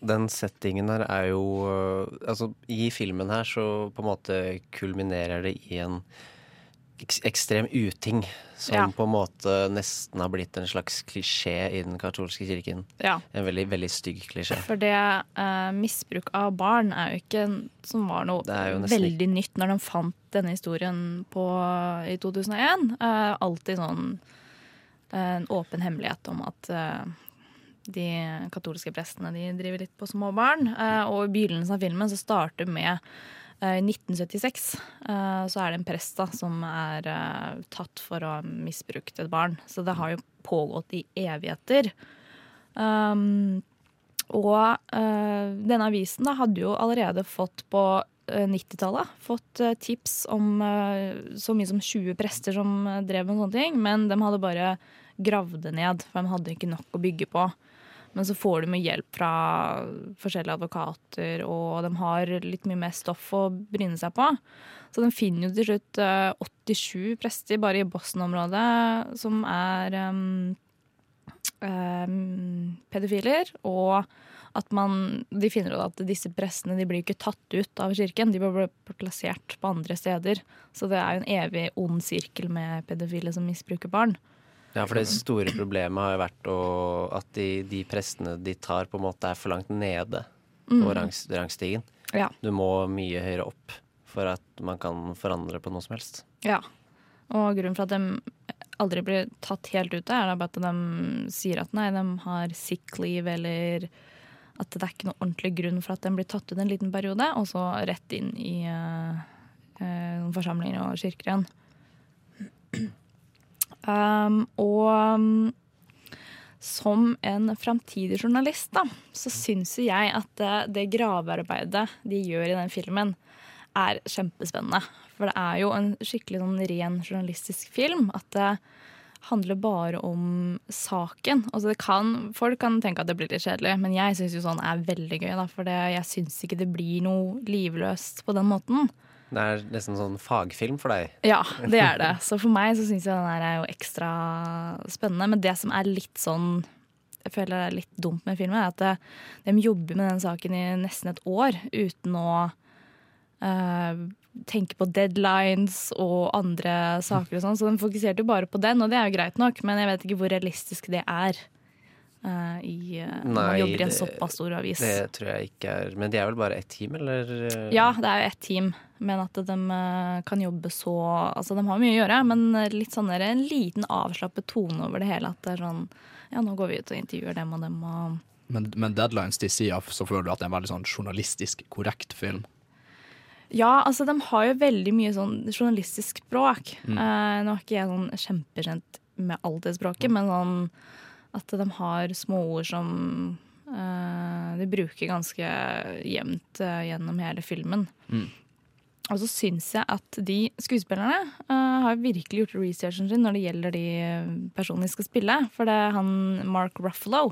Den settingen her er jo øh, Altså, i filmen her så på en måte kulminerer det i en ekstrem uting. Som Ja. på en måte nesten har blitt en slags klisjé i den katolske kirken. Ja. En veldig, veldig stygg klisjé. For det eh, misbruk av barn er jo ikke som var noe veldig nytt når de fant denne historien på, i 2001. Eh, alltid sånn eh, en åpen hemmelighet om at eh, de katolske prestene de driver litt på små barn. Eh, og i begynnelsen av filmen så starter med I 1976 eh, så er det en prest da, som er eh, tatt for å ha misbrukt et barn. Så det har jo pågått i evigheter. Um, og uh, denne avisen da, hadde jo allerede fått på eh, 90-tallet fått eh, tips om eh, så mye som 20 prester som eh, drev med sånne ting, men de hadde bare gravd det ned, for de hadde ikke nok å bygge på. Men så får de med hjelp fra forskjellige advokater, og de har litt mye mer stoff å bryne seg på. Så de finner jo til slutt eh, 87 prester bare i Boston-området som er um, um, pedofiler, og at man, de finner ut at disse prestene de blir ikke tatt ut av kirken, de blir plassert på andre steder. Så det er jo en evig ond sirkel med pedofile som misbruker barn. Ja, for det store problemet har jo vært å, at de, de prestene de tar, på en måte er for langt nede Mm. på rangs, rangstigen. Ja. Du må mye høyere opp for at man kan forandre på noe som helst. Ja. Og grunnen for at de aldri blir tatt helt ut, er det bare at de sier at nei, de har sick leave, eller at det er ikke noe ordentlig grunn for at de blir tatt ut en liten periode, og så rett inn i uh, uh, noen forsamlinger og kirker igjen. Um, og um, som en framtidig journalist, da, så syns jo jeg at det, det gravearbeidet de gjør i den filmen, er kjempespennende. For det er jo en skikkelig sånn ren journalistisk film. At det handler bare om saken. Altså kan, folk kan tenke at det blir litt kjedelig, men jeg syns jo sånn er veldig gøy. Da, for jeg syns ikke det blir noe livløst på den måten. Det er nesten sånn fagfilm for deg. Ja, det er det. Så for meg så syns jeg den er jo ekstra spennende. Men det som er litt sånn jeg føler er litt dumt med filmen, er at det, de jobber med den saken i nesten et år uten å eh, tenke på deadlines og andre saker og sånn. Så de fokuserte jo bare på den, og det er jo greit nok, men jeg vet ikke hvor realistisk det er. Eh, i, Nei, man jobber i en såpass stor avis. Det tror jeg ikke er Men de er vel bare ett team, eller? Ja, det er jo ett team, men at de eh, kan jobbe så Altså, de har mye å gjøre, men litt sånn der, en liten avslappet tone over det hele. At det er sånn Ja, nå går vi ut og intervjuer dem og dem og Men, men deadlines til sida, så føler du at det er en veldig sånn journalistisk korrekt film. Ja, altså de har jo veldig mye sånn journalistisk språk. Mm. Uh, nå er ikke jeg sånn kjempekjent med alt det språket, men sånn at de har småord som eh, de bruker ganske jevnt eh, gjennom hele filmen. Mm. Og så syns jeg at de skuespillerne uh, har virkelig gjort researchen sin når det gjelder de personene de skal spille. For det er han Mark Ruffalo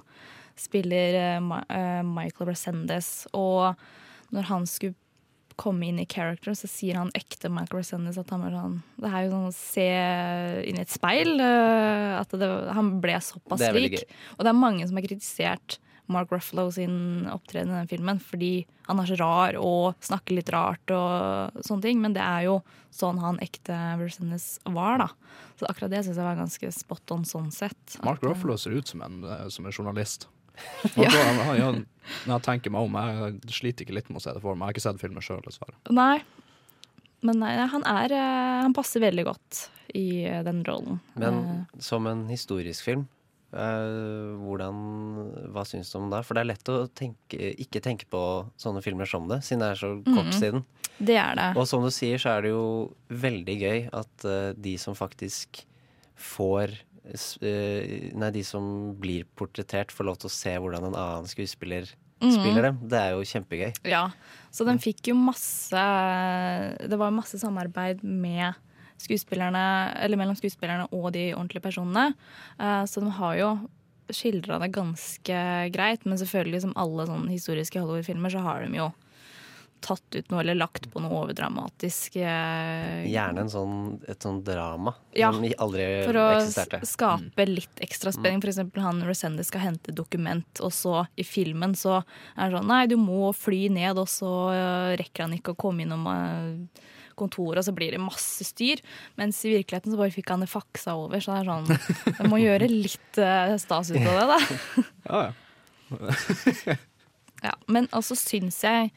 spiller uh, Michael Brasendes. og når han skulle komme inn i character, så sier han ekte Michael Resendes at han var sånn Det er jo sånn å se inn i et speil. eh, At det, han ble såpass lik. Og det er mange som har kritisert Mark Ruffalo sin opptreden i den filmen fordi han er så rar og snakker litt rart og sånne ting. Men det er jo sånn han ekte Resendes var, da. Så akkurat det syns jeg var ganske spot on sånn sett. Mark Ruffalo ser ut som en, eh, som en journalist. Ja. Han, han, han, når jeg tenker meg om, jeg sliter ikke litt med å se det for meg. Jeg har ikke sett filmen sjøl, dessverre. Nei. Men nei, han er eh, Han passer veldig godt i eh, den rollen. Men Eh, som en historisk film, eh, hvordan, hva syns du om det? For det er lett å tenke, ikke tenke på sånne filmer som det, siden det er så kort mm, siden. Det er det. Og som du sier, så er det jo veldig gøy at de som faktisk får Nei, de som blir portrettert, får lov til å se hvordan en annen skuespiller Mhm. spiller dem. Det er jo kjempegøy. Ja, så den fikk jo masse Det var masse samarbeid med skuespillerne, eller mellom skuespillerne og de ordentlige personene. Eh, Så de har jo skildra det ganske greit, men selvfølgelig som alle sånne historiske Hollywood-filmer, så har de jo tatt ut noe eller lagt på noe overdramatisk. eh, Gjerne en sånn, et sånn drama Ja, som aldri For å eksisterte. skape litt ekstra spenning. For eksempel han Resende skal hente dokument, og så i filmen så er det sånn Nei, du må fly ned, og så øh, rekker han ikke å komme innom øh, kontoret, og så blir det masse styr. Mens i virkeligheten så bare fikk han det faksa over. Så det er sånn Jeg må gjøre litt øh, stas ut av det, da. Ja, ja. Ja, men altså syns jeg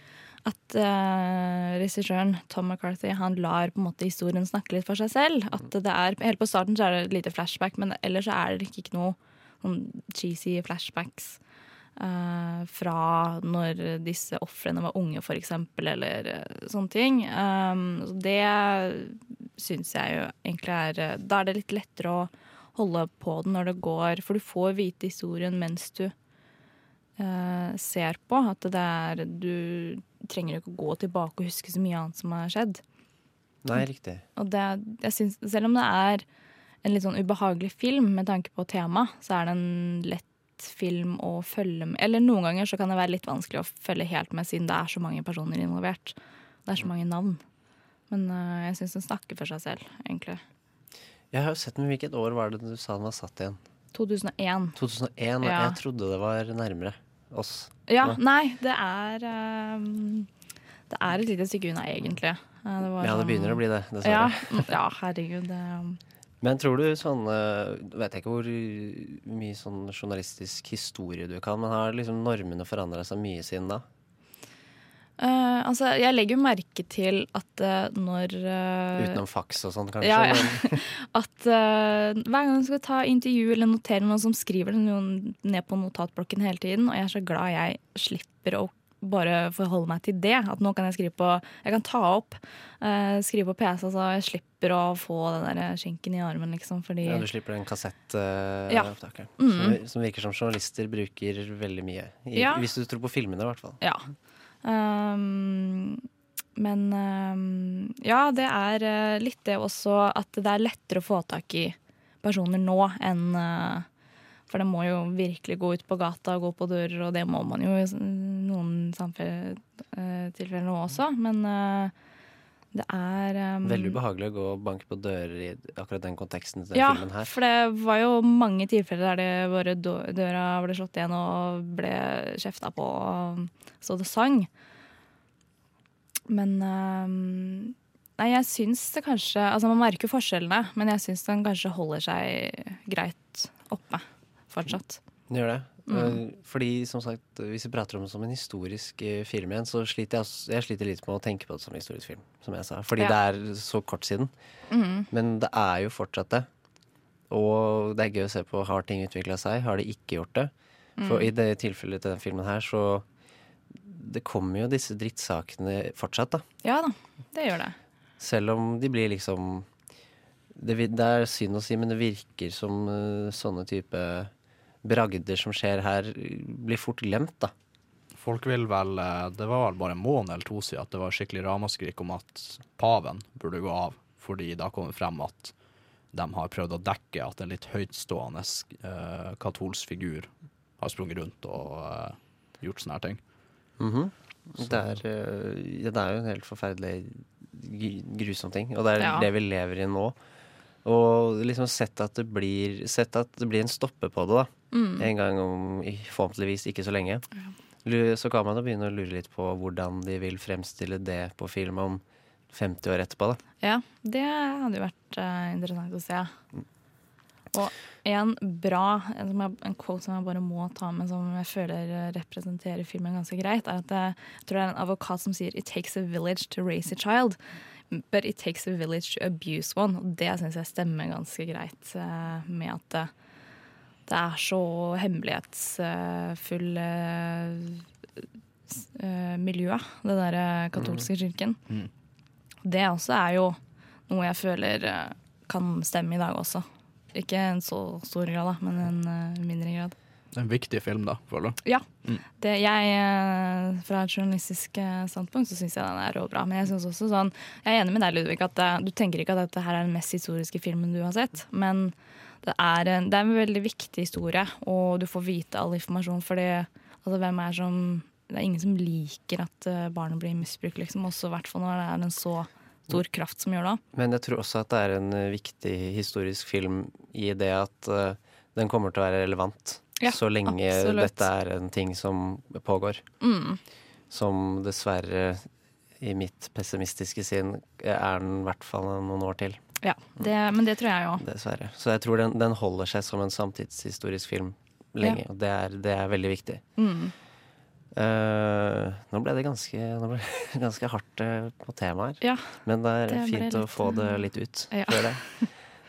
at uh, regissøren Tom McCarthy han lar på en måte historien snakke litt for seg selv. At det er, Helt på starten så er det et lite flashback, men ellers er det ikke noe sånn cheesy flashbacks uh, fra når disse ofrene var unge, for eksempel, eller uh, sånne ting. Um, det syns jeg jo egentlig er Da er det litt lettere å holde på den når det går, for du får vite historien mens du ser på. At det er Du trenger ikke å gå tilbake og huske så mye annet som har skjedd. Nei, riktig. Og det, jeg synes, selv om det er en litt sånn ubehagelig film med tanke på tema, så er det en lett film å følge med Eller noen ganger så kan det være litt vanskelig å følge helt med, siden det er så mange personer involvert. Det er så mange navn. Men uh, jeg syns den snakker for seg selv, egentlig. Jeg har jo sett den, Hvilket år var det du sa den var satt igjen? 2001. 2001? Ja. Jeg trodde det var nærmere oss. Ja, nei, det er um, Det er et lite stykke unna, egentlig. Eh, Det var Ja, det sånn- begynner å bli det, dessverre. Ja, ja herregud. Det, Men tror du sånn eh, Vet jeg ikke hvor mye sånn journalistisk historie du kan, men har liksom normene forandra seg mye siden da? Eh, altså, jeg legger jo merke til at uh, når uh, Utenom faks og sånn, kanskje? Ja, ja. At hver gang du skal ta intervju eller notere noen som skriver det noen ned på notatblokken hele tiden, og jeg er så glad jeg slipper å bare forholde meg til det. At nå kan jeg skrive på Jeg kan ta opp, skrive på PC, så jeg slipper å få den der skinken i armen, liksom, fordi Ja, du slipper den kassettopptakeren. Ja. som, Mhm. som virker som journalister bruker veldig mye. I, Ja. Hvis du tror på filmene, i hvert fall. Ja. Um, men um, ja, det er eh, litt det også at det er lettere å få tak i personer nå enn uh, For det må jo virkelig gå ut på gata og gå på dører, og det må man jo i noen samfunnstilfeller nå også. Men eh, det er um, Veldig ubehagelig å gå og banke på dører i akkurat den konteksten til den ja, filmen her. for det var jo mange tilfeller der det døra ble slått igjen og ble kjefta på og så det sang. Men um, Nei, jeg syns det kanskje Altså, man merker forskjellene, men jeg syns den kanskje holder seg greit oppe fortsatt. Den gjør det. Mm. Eh, Fordi, som sagt, hvis vi prater om det som en historisk eh, film igjen, så sliter jeg, jeg sliter litt med å tenke på det som en historisk film, som jeg sa. Fordi Ja. det er så kort siden. Mm. Men det er jo fortsatt det. Og det er gøy å se på har ting utvikla seg, har de ikke gjort det. For Mm. i det tilfellet til den filmen her, så Det kommer jo disse drittsakene fortsatt, da. Ja da, det gjør det. Selv om de blir liksom Det, det er synd å si, men det virker som uh, sånne type bragder som skjer her, blir fort glemt, da. Folk vil vel eh, Det var vel bare en måned eller to siden at det var skikkelig ramaskrik om at paven burde gå av, fordi da kom det frem at de har prøvd å dekke at en litt høytstående eh, katolsk figur har sprunget rundt og eh, gjort sånne her ting. Mhm. Det er, øh, ja, det er jo en helt forferdelig grusom ting, og det er Ja. det vi lever i nå. Og liksom sett at det blir, sett at det blir en stopper på det, da. Mm. En gang om forhåpentligvis ikke så lenge. Ja. Så kan man jo begynne å lure litt på hvordan de vil fremstille det på film om 50 år etterpå, da. Ja, det hadde jo vært uh, interessant å se. Og en bra en, en quote som jeg bare må ta med, som jeg føler representerer filmen ganske greit, er at eh, jeg tror det er en advokat som sier 'It takes a village to raise a child'. But it takes a village to abuse one. Og det syns jeg stemmer ganske greit eh, med at det, det er så hemmelighetsfull Miljøet s- eh, miljø, det derre katolske kirken. Det også er jo noe jeg føler eh, kan stemme i dag også. Ikke en så stor grad, da, men en eh, mindre grad. En viktig film, da, føler du? Ja. Mm. Det, jeg, eh, fra et journalistisk eh, standpunkt så syns jeg den er råbra. Men jeg synes også sånn Jeg er enig med deg, Ludvig, at det, du tenker ikke at dette her er den mest historiske filmen du har sett. Men det er en, det er en veldig viktig historie, og du får vite all informasjon. For altså, hvem er som Det er ingen som liker at eh, barnet blir misbrukt, liksom. Også i hvert fall når det er en så stor kraft som gjør det. Men jeg tror også at det er en eh, viktig historisk film i det at uh, den kommer til å være relevant Ja, så lenge absolutt. dette er en ting som pågår. Mm. Som dessverre, i mitt pessimistiske sinn, er den i hvert fall noen år til. Ja, det, men det tror jeg jo. Dessverre. Så jeg tror den, den holder seg som en samtidshistorisk film lenge. Ja. Og det er, det er veldig viktig. Mm. Uh, nå ble det ganske, ble det ganske hardt eh, på temaet her. Ja, Men det er fint å få det eh, litt ut. ja. Det.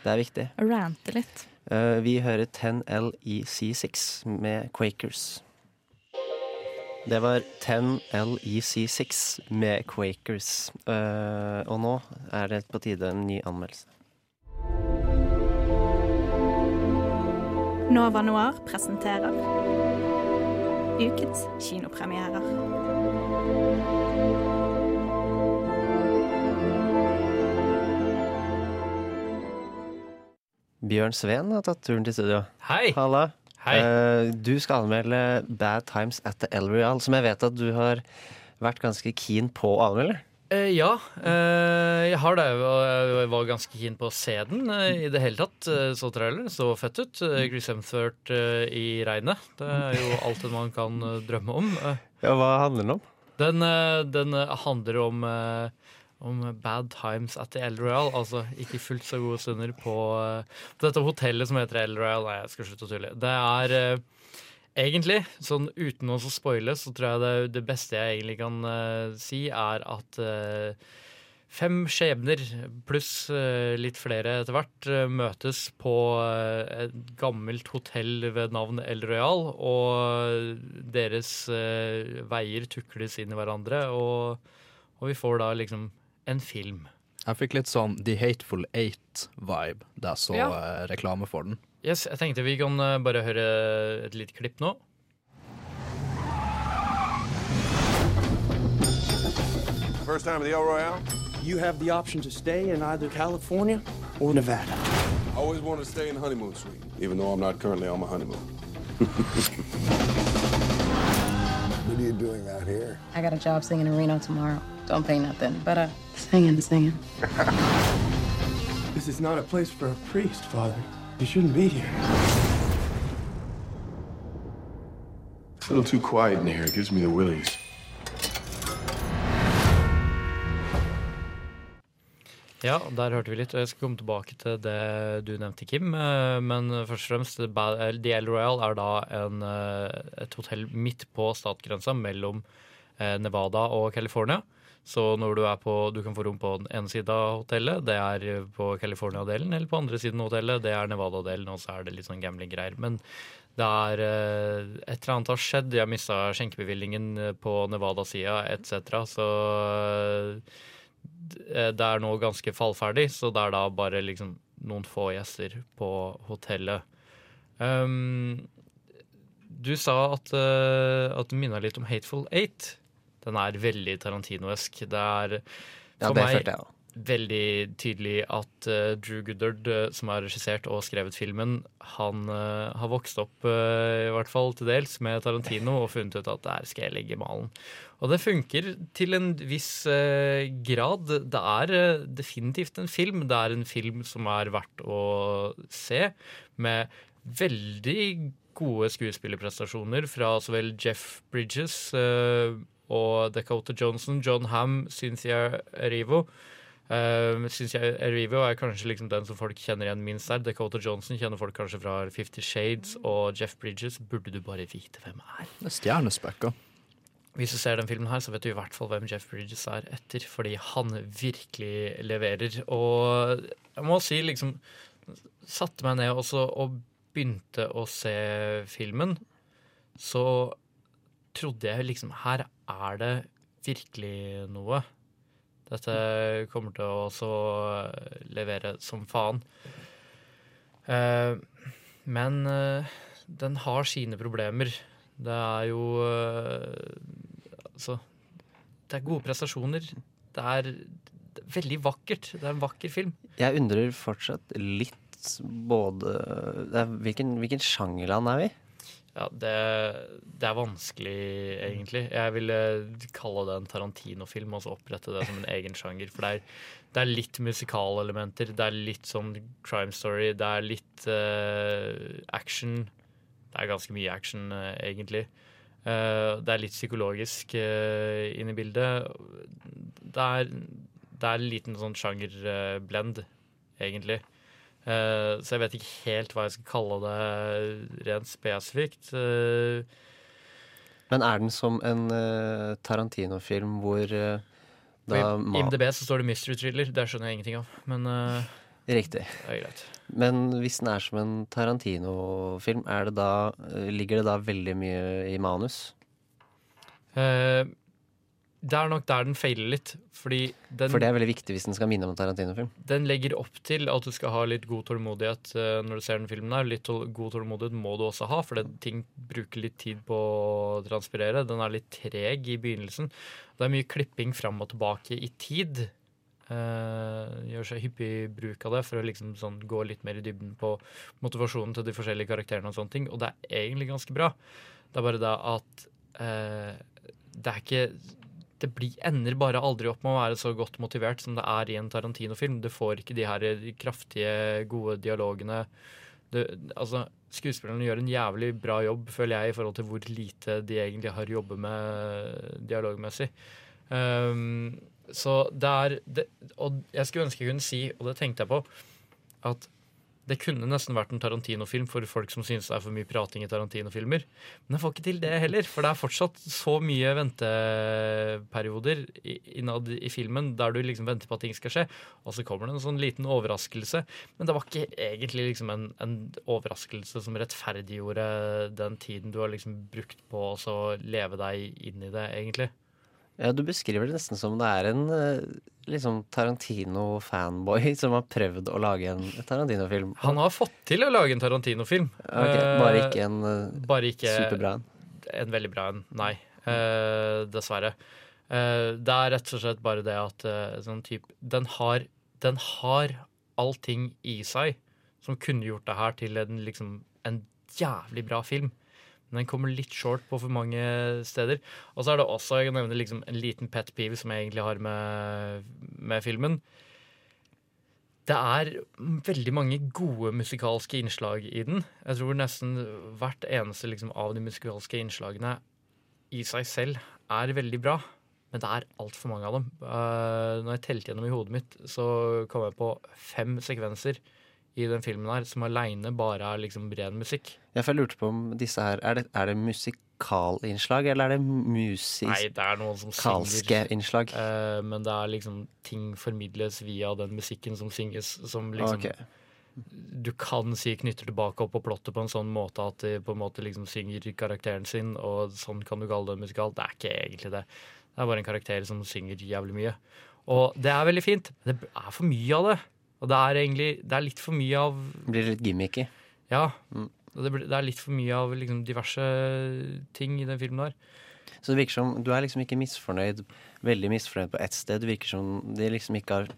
Det er viktig. Rante litt. Eh, vi hører 10LEC6 med Quakers. Det var 10LEC6 med Quakers. Eh, og nå er det på tide en ny anmeldelse. Nova Noir presenterer ukens kinopremierer. Bjørn Sveen har tatt turen til studio. Hei. Halla. Hei. Uh, du skal anmelde Bad Times at the El Real, som jeg vet at du har vært ganske keen på å anmelde. Uh, ja, uh, jeg har det. Jeg var ganske keen på å se den i det hele tatt. Så trailer, så fett ut. Chris Hemsworth i regnet. Det er jo alt en man kan drømme om. Ja, hva handler den om? Den, den handler om, om bad times at the El Royal. Altså ikke fullt så gode stunder på, eh, på dette hotellet som heter El Royal. Nei, jeg skal slutte å tulle. Det er eh, egentlig, sånn uten å spoile, så tror jeg det, det beste jeg egentlig kan eh, si, er at eh, Fem skjebner pluss eh, litt flere etter hvert eh, møtes på et gammelt hotell ved navn El Royal, og deres veier tukles inn i hverandre, og, og vi får da liksom en film. Jeg fikk litt sånn The Hateful Eight-vibe da jeg så Ja. eh, reklame for den. Yes, jeg tenkte vi kan eh, bare høre et lite klipp nå. First time at the El Royale? You have the option to stay in either California or Nevada. I always want to stay in the honeymoon suite, even though I'm not currently on my honeymoon. What are you doing out here? I got a job singing in Reno tomorrow. Don't pay nothing, but uh, singing, singing. This is not a place for a priest, Father. You shouldn't be here. It's a little too quiet in here. It gives me the willies. Ja, der hørte vi litt, jeg skal komme tilbake til det du nevnte, Kim. Eh, Men først og fremst, eh, The El Royal er da en, eh, et hotell midt på statsgrensa mellom eh, Nevada og California. Så når du er på Du kan få rom på den ene siden av hotellet, det er på California-delen, eller på andre siden av hotellet, det er Nevada-delen, og så er det litt sånn gambling-greier. Men det er eh, Et eller annet har skjedd. Jeg mista skjenkebevillingen eh, på Nevada-sida etc. Så eh, det er nå ganske fallferdig, så det er da bare liksom noen få gjester på hotellet. Um, du sa at, uh, at det minna litt om Hateful Eight. Den er veldig Tarantino-esk. Det er Ja, for det meg jeg veldig tydelig at uh, Drew Goodard, uh, som har regissert og skrevet filmen, han uh, har vokst opp, eh, i hvert fall til dels, med Tarantino og funnet ut at der skal jeg legge malen. Og det funker til en viss eh, grad. Det er eh, definitivt en film. Det er en film som er verdt å se, med veldig gode skuespillerprestasjoner fra så vel Jeff Bridges eh, og Dakota Johnson, John Ham, Cynthia Erivo. Uh, synes jeg Erivo er kanskje liksom den som folk kjenner igjen minst der. Dakota Johnson kjenner folk kanskje fra Fifty Shades, og Jeff Bridges burde du bare vite hvem er. Det er stjernespekka. Hvis du ser den filmen her, så vet du i hvert fall hvem Jeff Bridges er etter, fordi han virkelig leverer. Og jeg må si, liksom Satte meg ned også og begynte å se filmen, så trodde jeg liksom Her er det virkelig noe. Dette kommer til å også levere som faen. Eh, men eh, den har sine problemer. Det er jo eh, Altså Det er gode prestasjoner. Det er, veldig vakkert. Det er en vakker film. Jeg undrer fortsatt litt både er, hvilken, hvilken sjangerland er vi? Ja, det, det er vanskelig, egentlig. Jeg ville kalle det en Tarantino-film, og så opprette det som en egen sjanger. For det er, det er litt musikalelementer, det er litt sånn crime story, det er litt uh, action. Det er ganske mye action, uh, egentlig. Uh, det er litt psykologisk uh, inn i bildet. Det er, det er en liten sånn sjangerblend, egentlig. Eh, så jeg vet ikke helt hva jeg skal kalle det rent spesifikt. Eh, Men er den som en eh, Tarantino-film hvor da I IMDb så står det mystery thriller. Det skjønner jeg ingenting av. Men Riktig. det er greit. Men hvis den er som en Tarantino-film, ligger det da veldig mye i manus? Eh, det er nok der den feiler litt. Fordi den, For det er veldig viktig hvis den skal minne om en Tarantino-film. den legger opp til at du skal ha litt god tålmodighet eh, når du ser den filmen. her. Litt god tålmodighet må du også ha, for det, ting bruker litt tid på å transpirere. Den er litt treg i begynnelsen. Det er mye klipping fram og tilbake i tid. Uh, gjør seg hyppig bruk av det for å liksom sånn gå litt mer i dybden på motivasjonen til de forskjellige karakterene. Og sånne ting, og det er egentlig ganske bra. Det er bare det at uh, det er ikke det blir, ender bare aldri opp med å være så godt motivert som det er i en Tarantino-film. Du får ikke de her kraftige, gode dialogene. Det, altså, skuespillerne gjør en jævlig bra jobb, føler jeg, i forhold til hvor lite de egentlig har jobbet med dialogmessig. Um, så det er det, Og jeg skulle ønske jeg kunne si, og det tenkte jeg på, at det kunne nesten vært en Tarantino-film for folk som synes det er for mye prating i Tarantino-filmer. Men jeg får ikke til det heller, for det er fortsatt så mye venteperioder innad i filmen der du liksom venter på at ting skal skje, og så kommer det en sånn liten overraskelse. Men det var ikke egentlig liksom en, en overraskelse som rettferdiggjorde den tiden du har liksom brukt på å leve deg inn i det, egentlig. Ja, Du beskriver det nesten som det er en eh, liksom Tarantino-fanboy som har prøvd å lage en Tarantino-film. Han har fått til å lage en Tarantino-film. Okay, bare ikke en eh, Bare ikke superbra en. En veldig bra en, nei. Uh, dessverre. Uh, det er rett og slett bare det at uh, sånn type, den, har, den har allting i seg som kunne gjort det her til en, liksom, en jævlig bra film. Den kommer litt short på for mange steder. Og så er det også jeg kan nevne liksom, en liten pet peeve som jeg egentlig har med, med filmen. Det er veldig mange gode musikalske innslag i den. Jeg tror nesten hvert eneste liksom, av de musikalske innslagene i seg selv er veldig bra. Men det er altfor mange av dem. Uh, når jeg telte gjennom i hodet mitt, så kom jeg på fem sekvenser i den filmen her som aleine bare er liksom ren musikk. Jeg får lurte på om disse her Er det, er det musikalinnslag, eller er det musisk Nei, det noen som Kalske synger. innslag? Eh, men det er liksom ting formidles via den musikken som synges, som liksom okay. Du kan si knytter tilbake opp på plottet på en sånn måte at de på en måte liksom synger karakteren sin, og sånn kan du kalle det musikal. Det er ikke egentlig det. Det er bare en karakter som synger jævlig mye. Og det er veldig fint, det er for mye av det. Og det er egentlig Det er litt for mye av Blir litt gimmicky. Ja. Og det, det er litt for mye av liksom diverse ting i den filmen her. Så det virker som du er liksom ikke misfornøyd, veldig misfornøyd på ett sted. Det virker som de liksom ikke har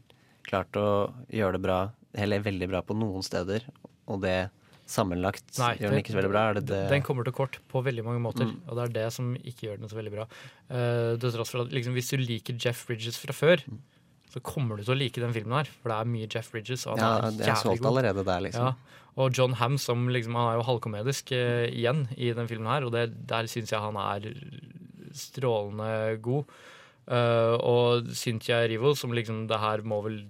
klart å gjøre det bra, eller veldig bra på noen steder, og det sammenlagt Nei, gjør den ikke så veldig bra? Det det Den kommer til kort på veldig mange måter, Mm. og det er det som ikke gjør den så veldig bra. Eh, til tross for at liksom, Hvis du liker Jeff Bridges fra før, så kommer du til å like den filmen her. For det er mye Jeff Bridges. Og han Ja, er det jævlig solgt allerede der, liksom. Ja. Og John Ham som liksom, han er jo halvkomedisk eh, igjen i den filmen her, og det, der syns jeg han er strålende god. Uh, og Cynthia Rivo, som liksom det her må vel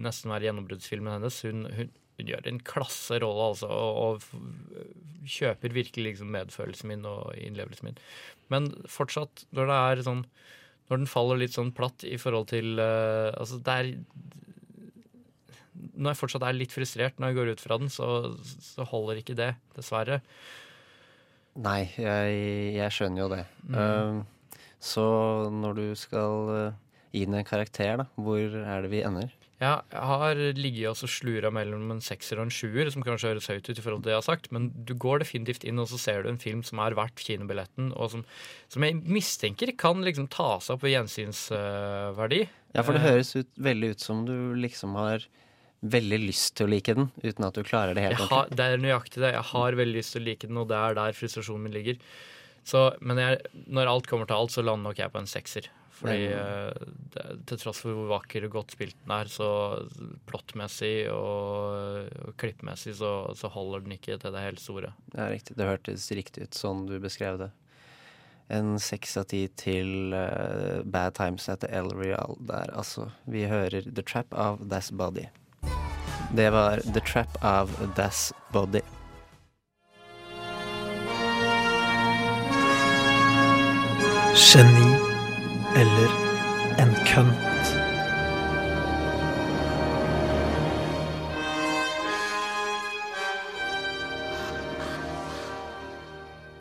nesten være gjennombruddsfilmen hennes, hun, hun, hun gjør en klasse rolle, altså, og, og kjøper virkelig liksom medfølelsen min og innlevelsen min. Men fortsatt, når det er sånn Når den faller litt sånn platt i forhold til uh, Altså, det er når jeg fortsatt er litt frustrert når jeg går ut fra den, så, så holder ikke det, dessverre. Nei, jeg, jeg skjønner jo det. Mm. Uh, så når du skal uh, gi den en karakter, da, hvor er det vi ender? Ja, jeg har ligget og slura mellom en sekser og en sjuer, som kanskje høres høyt ut i forhold til det jeg har sagt, men du går definitivt inn og så ser du en film som er verdt kinobilletten, og som, som jeg mistenker kan liksom ta seg opp ved gjensynsverdi. Ja, for det Eh, høres ut, veldig ut som du liksom har veldig lyst til å like den, uten at du klarer det helt har, det er nøyaktig det. Jeg har veldig lyst til å like den, og det er der frustrasjonen min ligger. Så, men jeg, når alt kommer til alt, så lander nok jeg på en sekser. Fordi eh, det, til tross for hvor vakker og godt spilt den er, så plottmessig og, og klippmessig så, så holder den ikke til det helt store. Ja, riktig. Det hørtes riktig ut sånn du beskrev det. En seks av ti til uh, Bad Times at the El Real der, altså. Vi hører The Trap of Das Body. Det var The Trap of Das Body. Geni eller en kønt.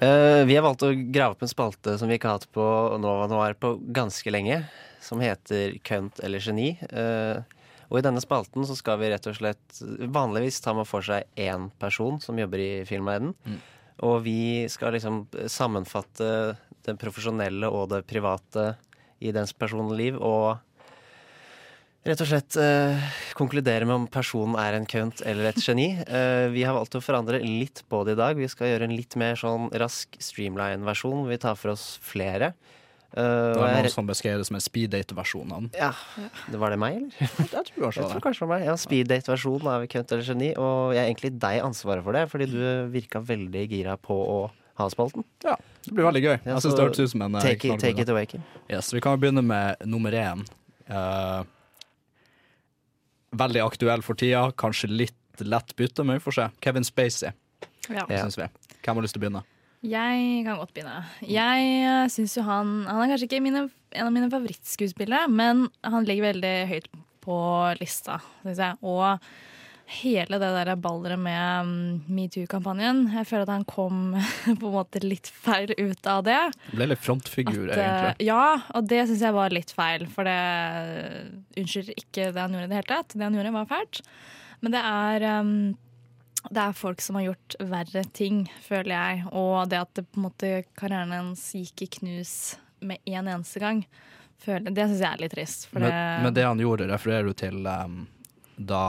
Uh, vi har valgt å grave opp en spalte som vi ikke har hatt på Nova Noir på ganske lenge, som heter Kønt eller geni. Uh, og i denne spalten så skal vi rett og slett Vanligvis tar man for seg én person som jobber i filmverdenen. Mm. Og vi skal liksom sammenfatte det profesjonelle og det private i dens personliv, og rett og slett eh, konkludere med om personen er en kønt eller et geni. Eh, vi har valgt å forandre litt på det i dag. Vi skal gjøre en litt mer sånn rask streamline-versjon. Vi tar for oss flere. Uh, Det var noen som beskrev det som en speeddate-versjon ja, det Var det meg, eller? Jeg tror Jeg tror kanskje det var meg. Ja, Speeddate-versjonen av Kønt eller geni. Og jeg er egentlig deg ansvaret for det, fordi du virka veldig gira på å ha spalten. Ja, det blir veldig gøy. Ja, Jeg synes det hørtes ut som en eh, take it- take it away, Kim. Yes, vi kan jo begynne med nummer én. Uh, veldig aktuell for tida. Kanskje litt lett bytte, men vi får se. Kevin Spacey, Ja. syns vi. Hvem har lyst til å begynne? Jeg kan godt begynne. Jeg syns jo han Han er kanskje ikke mine, en av mine favorittskuespillere, men han ligger veldig høyt på lista, syns jeg. Og hele det der balleret med mm, metoo-kampanjen Jeg føler at han kom på en måte litt feil ut av det. Ble litt frontfigur, At, eh, egentlig. ja, og det syns jeg var litt feil. For det unnskylder ikke det han gjorde i det hele tatt. Det han gjorde, var fælt. Men det er um, det er folk som har gjort verre ting, føler jeg. Og det at det, på en måte, karrieren hans gikk i knus med en eneste gang, føler, det syns jeg er litt trist. Men, det, men det han gjorde, refererer du til um, da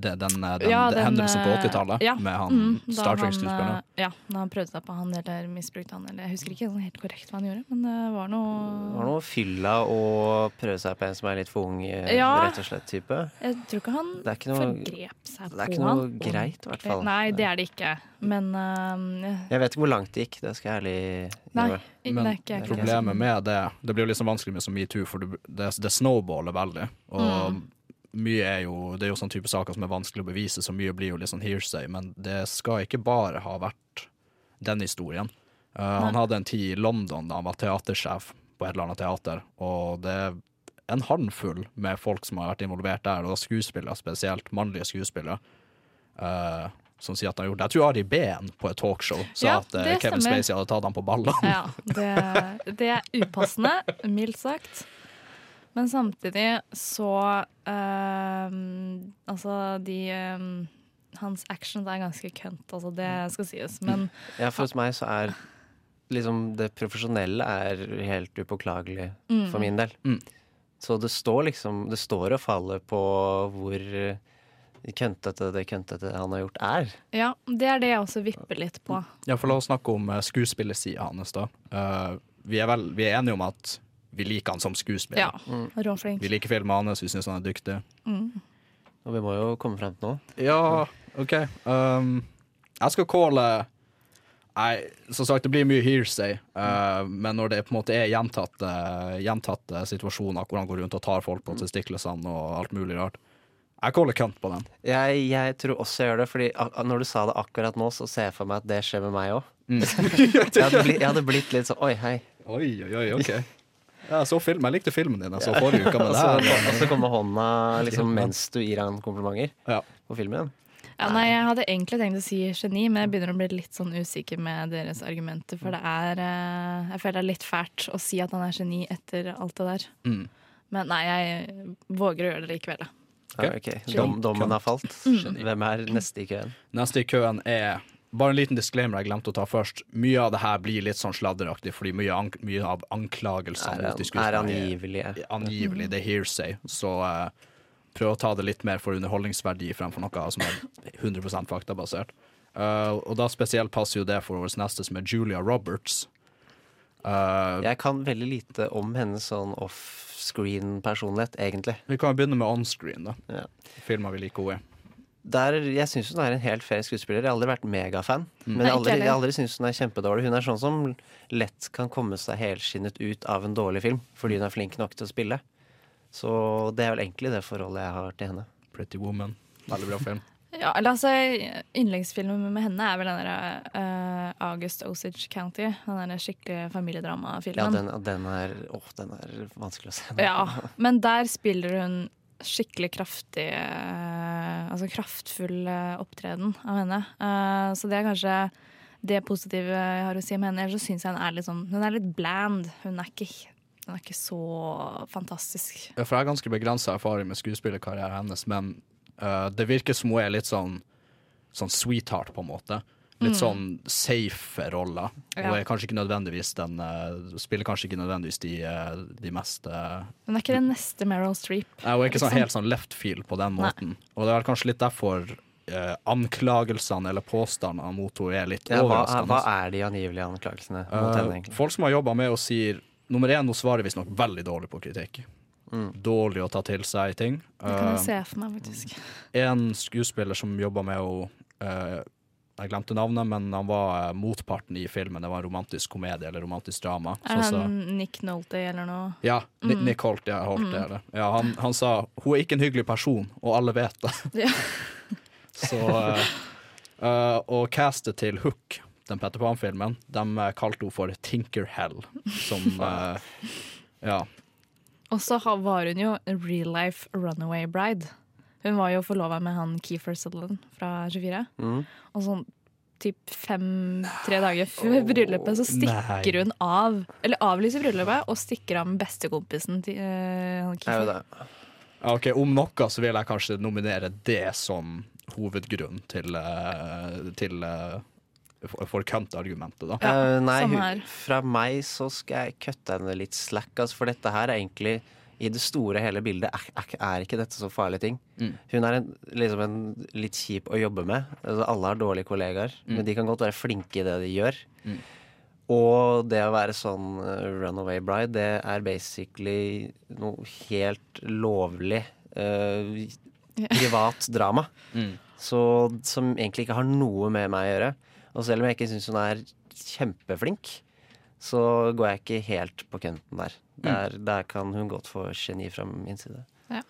det, den, eh, den, Ja, den, hendelsen på eh, 80-tallet ja, med han mm, Star Trek-skuespilleren? eh, Ja, da han prøvde seg på han eller misbrukte han. Eller, jeg husker ikke sånn helt korrekt hva han gjorde, men det var noe Det var noe fylla og prøve seg på en som er litt for ung, eh, Ja. rett og slett, type. Jeg tror ikke han Det er ikke noe- forgrep seg på han. det er ikke han. noe greit, i hvert fall. Nei, det er det ikke. Men uh, Jeg vet ikke hvor langt det gikk, det skal jeg ærlig Nei, innrømme. Men ikke problemet med det Det blir jo liksom vanskelig med så metoo, for det, det snowballer veldig. Og Mm. Mye er jo Det er jo sånn type saker som er vanskelig å bevise, så mye blir jo litt sånn hearsay. Men det skal ikke bare ha vært den historien. Uh, han hadde en tid i London da han var teatersjef på et eller annet teater, og det er en håndfull med folk som har vært involvert der, og skuespillere spesielt, mannlige skuespillere. uh, som sier at han har gjort det. Jeg tror Ari Behn på et talkshow sa Ja, at uh, Kevin stemmer. Spacey hadde tatt ham på ballene. Ja, det, det er upassende, mildt sagt. Men samtidig så ehm, Altså, de ehm, Hans actions er ganske kønt, altså det skal sies. Men Ja, for hos meg så er liksom det profesjonelle er helt upåklagelig Mm. for min del. Mm. Så det står liksom Det står og faller på hvor køntete det køntete han har gjort, er. Ja, det er det jeg også vipper litt på. Ja, for La oss snakke om uh, skuespillersida hans. da. Uh, vi, er vel, vi er enige om at vi liker han som skuespiller. Ja, råflink. Vi liker filmene hans, vi syns han er dyktig. Mm. Og vi må jo komme frem til noe. Ja, OK. Um, jeg skal calle Nei, som sagt, det blir mye hearsay, uh, men når det på en måte er gjentatte, gjentatte situasjoner hvor han går rundt og tar folk på testiklene og alt mulig rart Jeg caller kønt på den. Jeg, jeg tror også jeg gjør det, Fordi a- når du sa det akkurat nå, så ser jeg for meg at det skjer med meg òg. Mm. jeg, jeg hadde blitt litt sånn Oi, hei. Oi, oi, oi, ok. Ja, jeg, så film, jeg likte filmen din. Jeg så forrige uke med og, det så, her. og så kommer hånda liksom mens du gir han komplimenter på filmen. Ja, nei, Jeg hadde egentlig tenkt å si geni, men jeg begynner å bli litt sånn usikker med deres argumenter. For det er eh, Jeg føler det er litt fælt å si at han er geni etter alt det der. Mm. Men nei, jeg våger å gjøre det likevel. da. Ja, ok. Dom, dommen har falt. Mm. Hvem er neste i køen? Neste i køen er bare en liten disclaimer jeg glemte å ta først. Mye av det her blir litt sånn sladderaktig, fordi mye, an mye av anklagelsene mot de skuespillerne er er angivelig. Det er hearsay. Så uh, prøv å ta det litt mer for underholdningsverdi fremfor noe som er 100 faktabasert. Uh, og da spesielt passer jo det for vår neste, som er Julia Roberts. Uh, Jeg kan veldig lite om hennes sånn offscreen-personlighet, egentlig. vi kan jo begynne med onscreen, da. Ja. Filmer vi liker henne i. Der, jeg syns hun er en helt fair skuespiller. Jeg har aldri vært megafan. Mm. Men Nei, jeg har aldri, jeg aldri syntes hun er kjempedårlig. Hun er sånn som lett kan komme seg helskinnet ut av en dårlig film fordi hun er flink nok til å spille. Så det er vel egentlig det forholdet jeg har til henne. Pretty Woman. Veldig bra film. Ja, eller altså, Yndlingsfilmen med henne er vel den der uh, August Osage County. Den der skikkelig Ja, familiedramafilmen. den, den, er, å, den er vanskelig å se. Ja, men der spiller hun skikkelig kraftig eh, Altså kraftfull eh, opptreden av henne. Eh, så det er kanskje det positive jeg har å si om henne. Ellers så syns jeg hun er litt sånn Hun er litt bland. Hun er ikke, hun er ikke så fantastisk. Ja, for jeg har ganske begrensa erfaring med skuespillerkarrieren hennes, men uh, det virker som hun er litt sånn, sånn sweetheart, på en måte. Litt Mm. sånn safe roller. Ja. Hun er kanskje ikke nødvendigvis den eh, Spiller kanskje ikke nødvendigvis de, eh, de mest eh, Hun er ikke den neste Meryl Streep. Nei, Hun er ikke sånn helt sånn left field på den Nei. måten. Og det er vel kanskje litt derfor eh, anklagelsene eller påstandene mot henne er litt Ja, hva, overraskende. hva er de angivelige anklagelsene mot Eh, henne, egentlig? folk som har jobba med henne, sier Nummer én, hun svarer visstnok veldig dårlig på kritikk. Mm. Dårlig å ta til seg ting. Det kan jeg Eh, se for meg, faktisk. en skuespiller som jobba med henne eh, Jeg glemte navnet, men han var eh, motparten i filmen. Det var en romantisk komedie eller romantisk drama. Er Så, så, han Nick Nolte eller noe? ja, Mm. Nick Holt. Ja, Holt Mm. Ja, han, han sa hun er ikke en hyggelig person, og alle vet det. Ja. Så uh, Og castet til Hook, den Petter Pan-filmen, de kalte henne for Tinker Hell. Som uh, Ja. Og så var hun jo real life runaway bride. Hun var jo forlova med han Keefer Sutherland fra 24. Mm. Og sånn typ fem-tre dager før bryllupet så stikker nei. hun av. Eller avlyser bryllupet og stikker av med bestekompisen til uh, jo Keefer. det. Ja, ok, Om noe så vil jeg kanskje nominere det som hovedgrunn til, uh, til uh, for, for kønt-argumentet, da. Eh, nei, fra meg så skal jeg kutte henne litt slack, altså, for dette her er egentlig i det store hele bildet er, er, ikke dette så farlige ting. Mm. Hun er en, liksom en litt kjip å jobbe med. Altså, alle har dårlige kollegaer, Mm. men de kan godt være flinke i det de gjør. Mm. Og det å være sånn eh, runaway bride, det er basically noe helt lovlig uh, privat drama. Mm. Så, som egentlig ikke har noe med meg å gjøre. Og selv om jeg ikke syns hun er kjempeflink, så går jeg ikke helt på kønten der. Der, der kan hun godt få geni fra min side. Ja.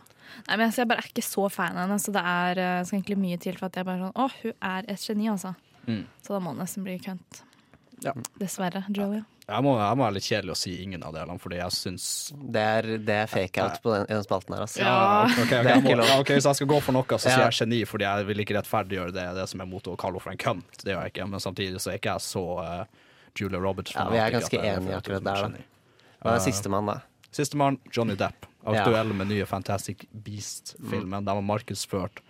Nei, men Jeg bare er ikke så fan av henne, så det er, eh, skal egentlig mye til for at jeg bare sånn Å, hun er et geni, altså. Mm. Så da må hun nesten bli kønt. Ja. Dessverre, Julia. Jeg må, jeg må være litt kjedelig å si ingen av delene, fordi jeg syns Det er, det er fake-out på den, i den spalten her, altså. Ja, ok, okay, jeg må, ok, Hvis jeg skal gå for noe, så sier jeg geni, fordi jeg vil ikke rettferdiggjøre det, det som er mot å kalle henne for en kønt. Det gjør jeg ikke, men samtidig så er ikke jeg så eh, Julia Roberts. Ja, vi er ganske enige akkurat der, er da. Hva er Eh, sistemann, da? Sistemann, Johnny Depp. Ja. Aktuell med nye Fantastic Beast-filmen. De har markedsført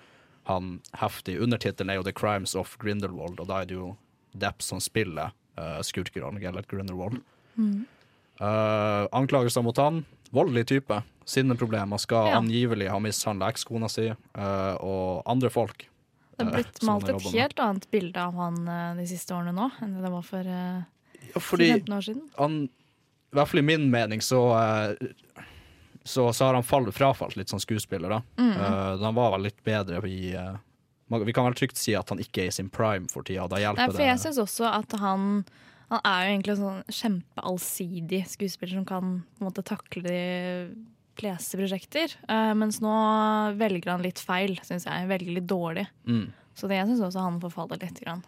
han heftig. Undertittelen er jo The Crimes of Grindelwald, og da er det jo Depp som spiller uh, skurkerollen, Gellert Grindelwald. Mm. Uh, anklagelser mot han voldelig type. Sinneproblemer. Skal Ja. angivelig ha mishandla ekskona si uh, og andre folk. Det er eh, blitt malt et helt annet bilde av han eh, de siste årene nå enn det det var for eh, Ja, fordi 10-15 år siden. han, I hvert fall i min mening, så eh, så, så har han fall, frafalt litt som skuespiller. da. Mm. Uh, han var vel litt bedre i uh, Vi kan vel trygt si at han ikke er i sin prime for tida. Da Nei, hjelper for jeg det. syns også at han Han er jo egentlig en sånn kjempeallsidig skuespiller som kan på en måte takle de fleste prosjekter. Eh, mens nå velger han litt feil, syns jeg. Velger litt dårlig. Mm. Så det, jeg syns også han forfaller litt. Grann.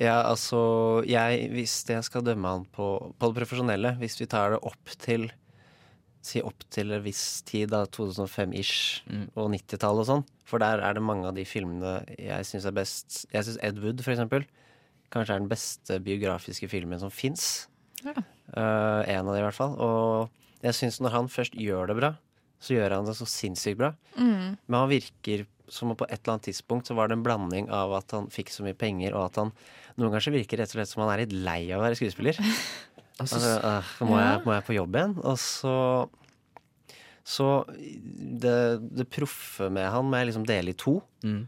Ja, altså jeg, Hvis jeg skal dømme han på, på det profesjonelle, hvis vi tar det opp til Si opp til en viss tid, da 2005-ish og 90-tallet og sånn. For der er det mange av de filmene jeg syns er best. Jeg syns Ed Wood, for eksempel, kanskje er den beste biografiske filmen som fins. Ja. en av de, i hvert fall. Og jeg syns når han først gjør det bra, så gjør han det så sinnssykt bra. Mm. Men han virker som om på et eller annet tidspunkt så var det en blanding av at han fikk så mye penger, og at han noen ganger så virker rett og slett som han er litt lei av å være skuespiller. Altså, øh, må, ja. jeg, må jeg på jobb igjen? Og så Så det, det proffe med han må jeg liksom dele i to. Mm.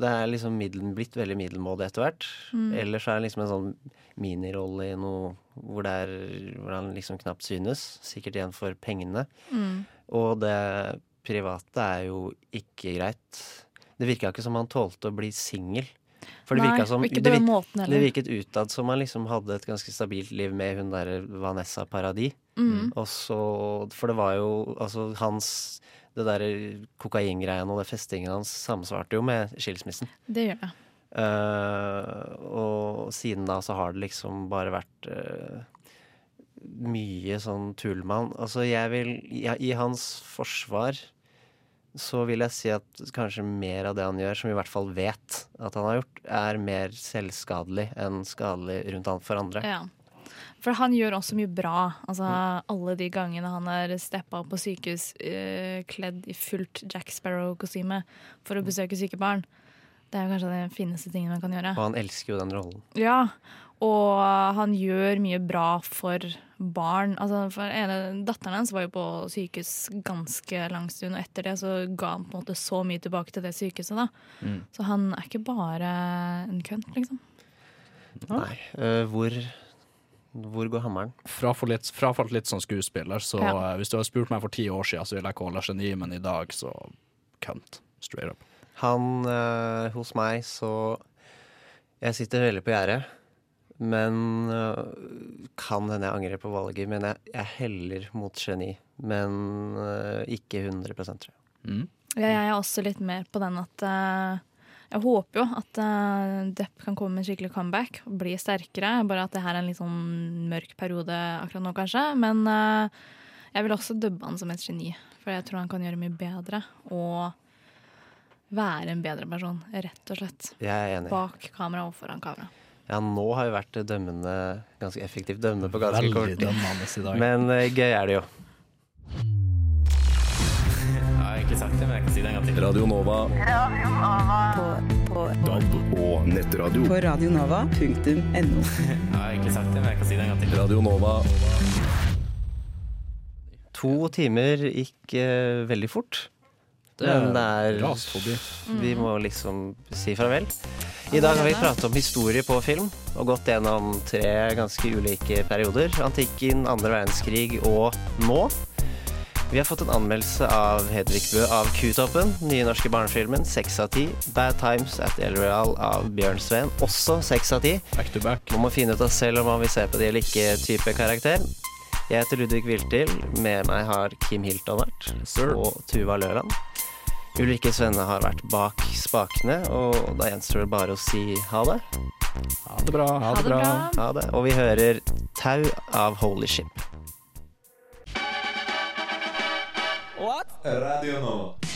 Det er liksom middel, blitt veldig middelmådig etter hvert. Mm. Ellers er det liksom en sånn minirolle i noe hvor, det er, hvor han liksom knapt synes. Sikkert igjen for pengene. Mm. Og det private er jo ikke greit. Det virka ikke som han tålte å bli singel. For det Nei, virka som det, måten det virket utad som han liksom hadde et ganske stabilt liv med hun derre Vanessa Paradis. Mm. Og så For det var jo altså hans Det derre kokaingreiene og det festingen hans samsvarte jo med skilsmissen. Det gjør det. Eh, og siden da så har det liksom bare vært uh, mye sånn tullmann. Altså jeg vil ja, I hans forsvar så vil jeg si at kanskje mer av det han gjør, som vi i hvert fall vet at han har gjort, er mer selvskadelig enn skadelig rundt han for andre. Ja. For han gjør også mye bra. Altså, Alle de gangene han har steppa opp på sykehus uh, kledd i fullt Jack Sparrow-kostyme for å besøke syke barn. Det er kanskje den fineste tingen man kan gjøre. Og han elsker jo den rollen. Ja, og han gjør mye bra for barn. Altså, for ene, Datteren hans var jo på sykehus ganske lang stund, og etter det så ga han på en måte så mye tilbake til det sykehuset. da. Mm. Så han er ikke bare en kønt, liksom. Nei. Uh, hvor, hvor går hammeren? Frafalt litt, frafalt litt som skuespiller, så Ja. eh, hvis du hadde spurt meg for ti år siden, så ville jeg kåla geni, men i dag så kønt. Straight up. Han eh, hos meg, så Jeg sitter veldig på gjerdet. Men eh, kan hende jeg angrer på valget. Men jeg, jeg heller mot geni. Men eh, ikke 100 tror jeg. Mm. Ja, jeg er også litt mer på den at eh, Jeg håper jo at eh, Depp kan komme med en skikkelig comeback og bli sterkere. Bare at det her er en litt sånn mørk periode akkurat nå, kanskje. Men eh, jeg vil også dubbe han som et geni. For jeg tror han kan gjøre mye bedre. Og være en bedre person, rett og slett. Jeg er enig. Bak kamera og foran kamera. Ja, nå har vi vært dømmende, ganske effektivt dømmende på ganske Veldig kort. dømmende i dag. Men uh, gøy er det jo. Jeg har egentlig sagt det, men jeg kan si det en gang til. Radio Nova. Radio På, på, DAB og nettradio. på radionova.no. Jeg har egentlig sagt det, men jeg kan si det en gang til. Radio Nova. To timer gikk uh, veldig fort. Men det er ras. Vi må liksom si farvel. I dag har vi pratet om historie på film og gått gjennom tre ganske ulike perioder. Antikken, andre verdenskrig og nå. Vi har fått en anmeldelse av Hedvig Bø av Q-toppen, nye norske barnefilmen, seks av ti. Bad Times at El Real av Bjørn Sveen, også seks av ti. Back to back. Man må finne ut av selv om man vil se på de eller ikke type karakter. Jeg heter Ludvig Viltil. Med meg har Kim Hilton vært, og Tuva Løland. Ulrikke Svenne har vært bak spakene, og da gjenstår det bare å si ha det. Ha det bra. Ha det bra. Ha det. Og vi hører Tau av Holy Ship. What? Radio Nova.